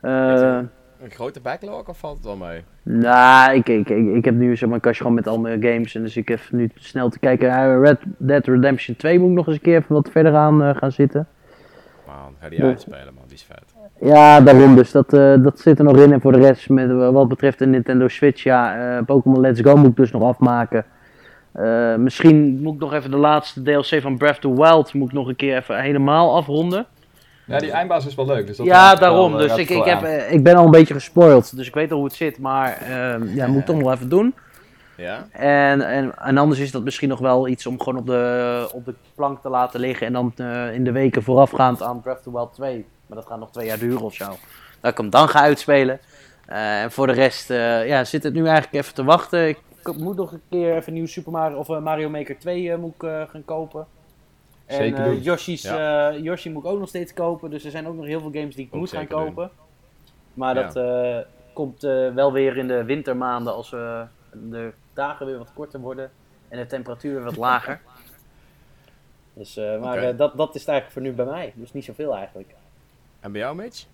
eh, Een grote backlog of valt het wel mee? nou, ik, ik, ik, ik heb nu zeg maar, een kastje gewoon met al mijn games. En dus ik even nu snel te kijken. Eh, Red Dead Redemption 2 moet ik nog eens een keer even wat verder aan eh, gaan zitten. Man, ga die uitspelen man, die is vet. Ja, daarom dus. Dat, eh, dat zit er nog in. En voor de rest, met, wat betreft de Nintendo Switch, ja, Pokémon Let's Go moet ik dus nog afmaken. Misschien moet ik nog even de laatste DLC van Breath of the Wild moet ik nog een keer even helemaal afronden. Ja, die eindbaas is wel leuk. Dus dat ja, wel, daarom. eh, Dus ik, ik, heb, aan. eh, ik ben al een beetje gespoild. Dus ik weet al hoe het zit. Maar eh, ja, moet toch nog even doen. Ja? En, en, en anders is dat misschien nog wel iets om gewoon op de, op de plank te laten liggen. En dan eh, in de weken voorafgaand aan Breath of the Wild 2. Maar dat gaat nog twee jaar duren of zo. Dat ik hem dan ga uitspelen. Eh, en voor de rest eh, ja, zit het nu eigenlijk even te wachten. Ik moet nog een keer even nieuw Super Mario of eh, Mario Maker 2 eh, moet ik, eh, gaan kopen. En Zeker eh. Yoshi's, eh, Yoshi moet ik ook nog steeds kopen. Dus er zijn ook nog heel veel games die ik Ook moet gaan doen. kopen. Maar Ja. dat eh, komt wel weer in de wintermaanden als de dagen weer wat korter worden en de temperatuur weer wat lager. Dus, maar dat, dat is het eigenlijk voor nu bij mij. Dus niet zoveel eigenlijk. En bij jou, Mitch?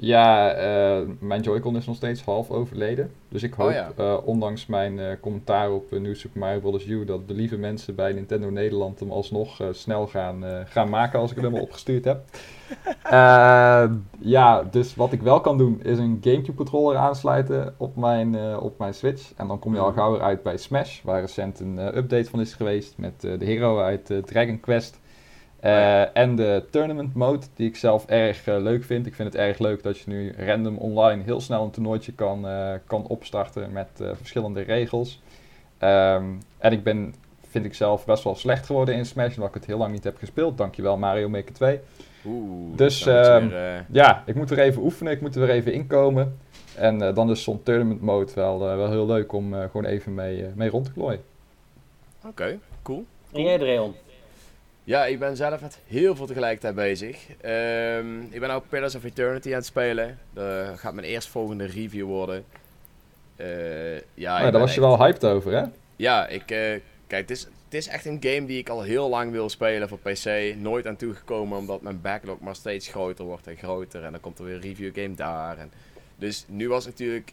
Ja, eh, mijn Joy-Con is nog steeds half overleden. Dus ik hoop, Oh ja. eh, ondanks mijn eh, commentaar op New Super Mario Bros. U, dat de lieve mensen bij Nintendo Nederland hem alsnog snel gaan, gaan maken als ik hem helemaal opgestuurd heb. Ja, dus wat ik wel kan doen is een Gamecube controller aansluiten op mijn, op mijn Switch. En dan kom je al gauw weer uit bij Smash, waar recent een update van is geweest met de hero uit Dragon Quest. Eh, En de tournament mode, die ik zelf erg eh, leuk vind. Ik vind het erg leuk dat je nu random online heel snel een toernooitje kan, eh, kan opstarten met eh, verschillende regels. Ehm, en ik ben, vind ik zelf, best wel slecht geworden in Smash, omdat ik het heel lang niet heb gespeeld. Dankjewel Mario Maker 2. Oeh. Dus, ehm, weer, eh, Ja, ik moet er even oefenen, ik moet er weer even inkomen. En eh, dan is zo'n tournament mode wel, eh, wel heel leuk om eh, gewoon even mee, eh, mee rond te klooien. Oké, cool. En jij, Dreon? Ja, ik ben zelf met heel veel tegelijkertijd bezig. Ehm, ik ben nou Pillars of Eternity aan het spelen. Dat gaat mijn eerstvolgende review worden. Eh, ja, ik daar was je echt- wel hyped over, hè? Ja, ik, eh, kijk, het is, het is echt een game die ik al heel lang wil spelen voor PC. Nooit aan toegekomen omdat mijn backlog maar steeds groter wordt en groter. En dan komt er weer een review game daar. En dus nu was natuurlijk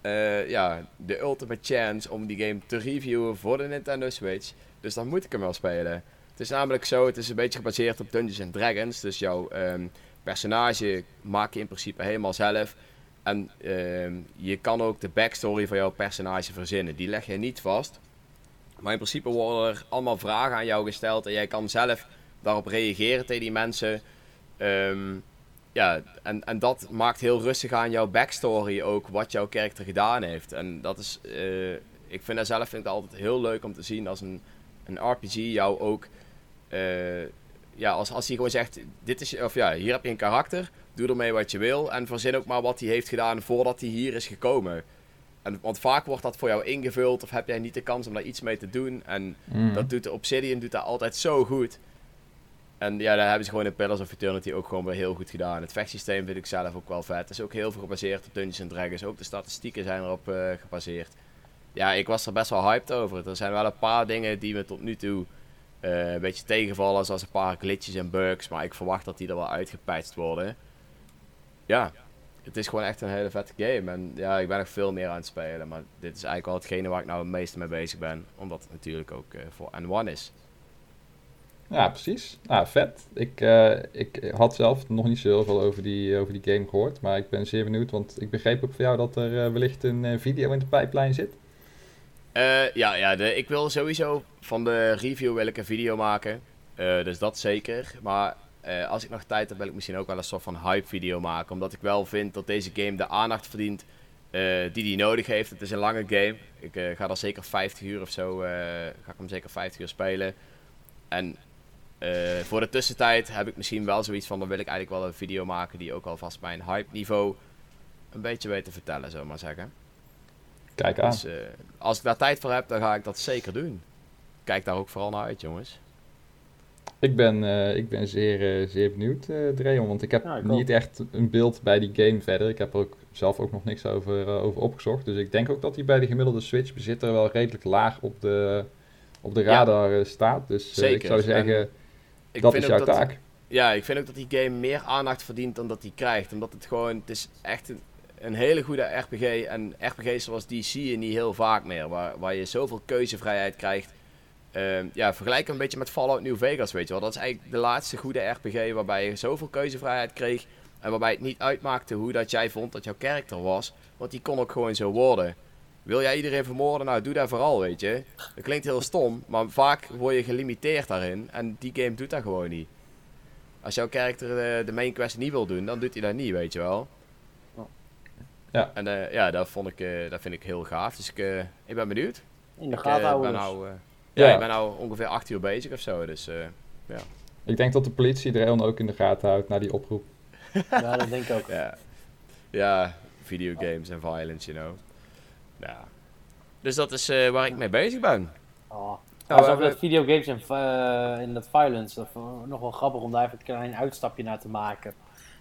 eh, ja, de ultimate chance om die game te reviewen voor de Nintendo Switch. Dus dan moet ik hem wel spelen. Is namelijk zo, het is een beetje gebaseerd op Dungeons and Dragons. Dus jouw ehm, personage maak je in principe helemaal zelf. En ehm, je kan ook de backstory van jouw personage verzinnen. Die leg je niet vast. Maar in principe worden er allemaal vragen aan jou gesteld. En jij kan zelf daarop reageren tegen die mensen. Ehm, ja, en, en dat maakt heel rustig aan jouw backstory ook. Wat jouw karakter gedaan heeft. En dat is... eh, ik vind dat zelf vind ik altijd heel leuk om te zien als een, een RPG jou ook... eh, ja, als, als hij gewoon zegt, dit is, of ja, hier heb je een karakter, doe ermee wat je wil en verzin ook maar wat hij heeft gedaan voordat hij hier is gekomen. En, want vaak wordt dat voor jou ingevuld of heb jij niet de kans om daar iets mee te doen. En Mhm. dat doet de Obsidian doet dat altijd zo goed. En ja, daar hebben ze gewoon in Pillars of Eternity ook gewoon weer heel goed gedaan. Het vechtsysteem vind ik zelf ook wel vet. Het is ook heel veel gebaseerd op Dungeons Dragons. Ook de statistieken zijn erop eh, gebaseerd. Ja, ik was er best wel hyped over. Er zijn wel een paar dingen die me tot nu toe een beetje tegenvallen. Zoals een paar glitches en bugs. Maar ik verwacht dat die er wel uitgepatcht worden. Ja, het is gewoon echt een hele vette game. En ja, ik ben nog veel meer aan het spelen. Maar dit is eigenlijk wel hetgene waar ik nou het meeste mee bezig ben. Omdat het natuurlijk ook eh, voor N1 is. Ja, precies. Ah, vet. Ik, eh, ik had zelf nog niet zo heel veel over die, over die game gehoord. Maar ik ben zeer benieuwd, want ik begreep ook van jou dat er eh, wellicht een eh, video in de pijplijn zit. Eh, ja, ja ik wil sowieso van de review wil een video maken. Eh, dus dat zeker. Maar eh, als ik nog tijd heb, wil ik misschien ook wel een soort van hype video maken. Omdat ik wel vind dat deze game de aandacht verdient die die nodig heeft. Het is een lange game. Ik ga er zeker 50 uur of zo, ga ik hem zeker 50 uur spelen. En voor de tussentijd heb ik misschien wel zoiets van, dan wil ik eigenlijk wel een video maken die ook alvast mijn hype niveau een beetje weet te vertellen, we maar zeggen. Kijk aan. Dus eh, als ik daar tijd voor heb, dan ga ik dat zeker doen. Kijk daar ook vooral naar uit, jongens. Ik ben, eh, ik ben zeer, eh, zeer benieuwd, eh Dreon, want ik heb Ja, ik ook. niet echt een beeld bij die game verder. Ik heb er ook zelf ook nog niks over, eh, over opgezocht. Dus ik denk ook dat hij bij de gemiddelde Switch-bezitter wel redelijk laag op de, op de radar staat. Dus ik zou zeggen, Ik dat is jouw taak. ja, ik vind ook dat die game meer aandacht verdient dan dat hij krijgt. Omdat het gewoon, het is echt een, een hele goede RPG. En RPG's zoals die zie je niet heel vaak meer. Waar, waar je zoveel keuzevrijheid krijgt. Ehm, ja, vergelijk een beetje met Fallout New Vegas, weet je wel. Dat is eigenlijk de laatste goede RPG waarbij je zoveel keuzevrijheid kreeg. En waarbij het niet uitmaakte hoe dat jij vond dat jouw karakter was. Want die kon ook gewoon zo worden. Wil jij iedereen vermoorden? Nou, doe dat vooral, weet je. Dat klinkt heel stom, maar vaak word je gelimiteerd daarin. En die game doet dat gewoon niet. Als jouw karakter de, de main quest niet wil doen, dan doet hij dat niet, weet je wel. Ja. En eh, ja, dat, vond ik, eh, dat vind ik heel gaaf. Dus ik, eh, ik ben benieuwd. In de Ik gaten houden. ben dus. nou, ja, Ja. ik ben nou ongeveer acht uur bezig of zo. Dus eh, Ik denk dat de politie er dan ook in de gaten houdt naar die oproep. Ja, dat denk ik ook. ja. ja, videogames en violence, you know. Ja. Dus dat is eh, waar ik mee bezig ben. Oh. Nou, we zo hebben- dat videogames en, en dat violence, dat vond ik nog wel grappig om daar even een klein uitstapje naar te maken.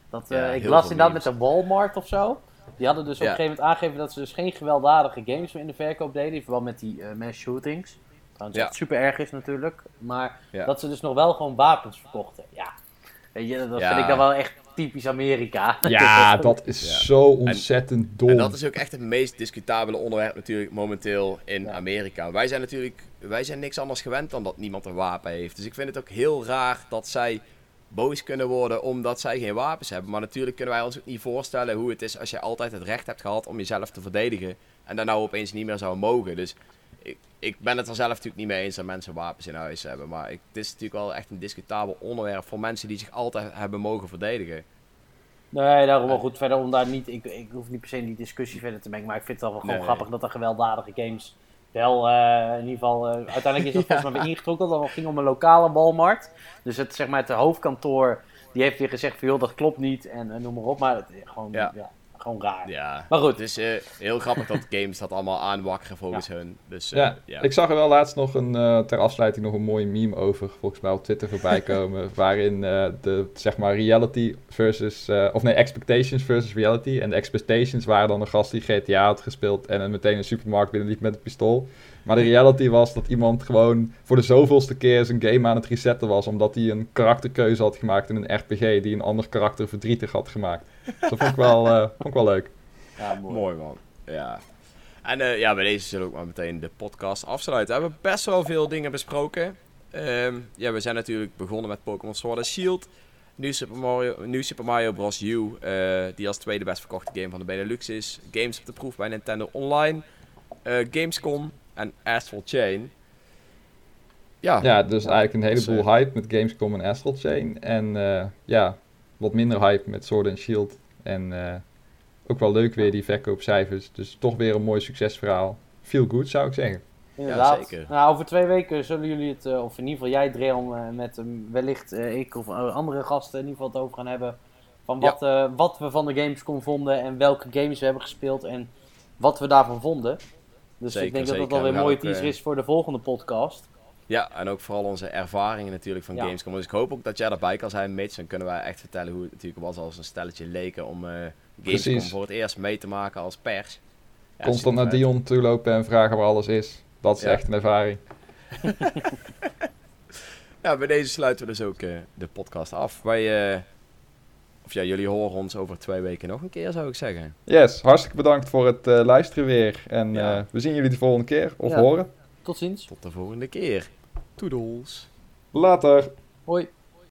Dat, eh, Ja, ik las inderdaad met de Walmart of zo. Die hadden dus op een gegeven moment aangegeven dat ze dus geen gewelddadige games meer in de verkoop deden. In verband met die eh, mass shootings. Trouwens, Ja. wat super erg is natuurlijk. Maar Ja. dat ze dus nog wel gewoon wapens verkochten. Ja, weet je, dat Ja. vind ik dan wel echt typisch Amerika. Ja, dat is Ja. zo ontzettend dom. En dat is ook echt het meest discutabele onderwerp natuurlijk momenteel in Ja. Amerika. Wij zijn natuurlijk wij zijn niks anders gewend dan dat niemand een wapen heeft. Dus ik vind het ook heel raar dat zij boos kunnen worden omdat zij geen wapens hebben. Maar natuurlijk kunnen wij ons ook niet voorstellen hoe het is als je altijd het recht hebt gehad om jezelf te verdedigen. En dan nou opeens niet meer zou mogen. Dus ik, ik ben het er zelf natuurlijk niet mee eens dat mensen wapens in huis hebben. Maar ik, het is natuurlijk wel echt een discutabel onderwerp voor mensen die zich altijd hebben mogen verdedigen. Nee, daarom wel goed. Verder om daar niet, ik, ik hoef niet per se in die discussie verder te mengen. Maar ik vind het wel gewoon Nee. grappig dat er gewelddadige games wel eh, in ieder geval. eh, uiteindelijk is dat volgens mij weer ingetrokken. Dat ging om een lokale Walmart. Dus het, zeg maar, het hoofdkantoor die heeft weer gezegd van joh, dat klopt niet. En, en noem maar op. Maar het, gewoon, Ja. ja. Gewoon raar. Ja, Maar goed. het is eh, heel grappig dat games dat allemaal aanwakkeren volgens hun. Dus, eh, Ja, ja. ik zag er wel laatst nog een, eh, ter afsluiting nog een mooie meme over, volgens mij op Twitter voorbij komen, waarin eh, de, zeg maar, reality versus, eh, of nee, expectations versus reality. En de expectations waren dan een gast die GTA had gespeeld en meteen een supermarkt binnenliep met een pistool. Maar de reality was dat iemand gewoon voor de zoveelste keer zijn game aan het resetten was, omdat hij een karakterkeuze had gemaakt in een RPG die een ander karakter verdrietig had gemaakt. Dus dat vond ik wel, eh, vond ik wel leuk. Ja, mooi. Mooi man. Ja. En eh, ja, bij deze zullen we ook maar meteen de podcast afsluiten. We hebben best wel veel dingen besproken. Ehm, ja, we zijn natuurlijk begonnen met Pokémon Sword and Shield. Nu Super Mario, nu Super Mario Bros. U, eh, die als tweede best verkochte game van de Benelux is. Games op de proef bij Nintendo Online. eh, Gamescom en Astral Chain. Ja, Ja, dus eigenlijk een Dus, heleboel hype met Gamescom en Astral Chain. En eh, ja, wat minder hype met Sword and Shield. En eh, ook wel leuk weer die verkoopcijfers. Dus toch weer een mooi succesverhaal. Feel good zou ik zeggen. Inderdaad. Ja, zeker. Nou, over twee weken zullen jullie het, eh, of in ieder geval jij, Dreon, eh, met eh, wellicht eh, ik of eh, andere gasten in ieder geval het over gaan hebben. Van Ja. wat, eh, wat we van de Gamescom vonden en welke games we hebben gespeeld en wat we daarvan vonden. Dus Zeker, ik denk dat zeker. dat alweer We een gaan mooie ook, teaser eh, is voor de volgende podcast. Ja, en ook vooral onze ervaringen natuurlijk van Ja. Gamescom. Dus ik hoop ook dat jij erbij kan zijn, Mitch. Dan kunnen wij echt vertellen hoe het natuurlijk was als een stelletje leken om eh Gamescom Precies. voor het eerst mee te maken als pers. Ja, Constant naar. Dion toe lopen en vragen waar alles is. Dat is Ja. echt een ervaring. Ja, bij deze sluiten we dus ook eh, de podcast af. Wij, eh, of ja, jullie horen ons over twee weken nog een keer, zou ik zeggen. Yes, hartstikke bedankt voor het eh, luisteren weer. En Ja. eh, we zien jullie de volgende keer. Of Ja. horen. Tot ziens. Tot de volgende keer. Toedels. Later. Hoi.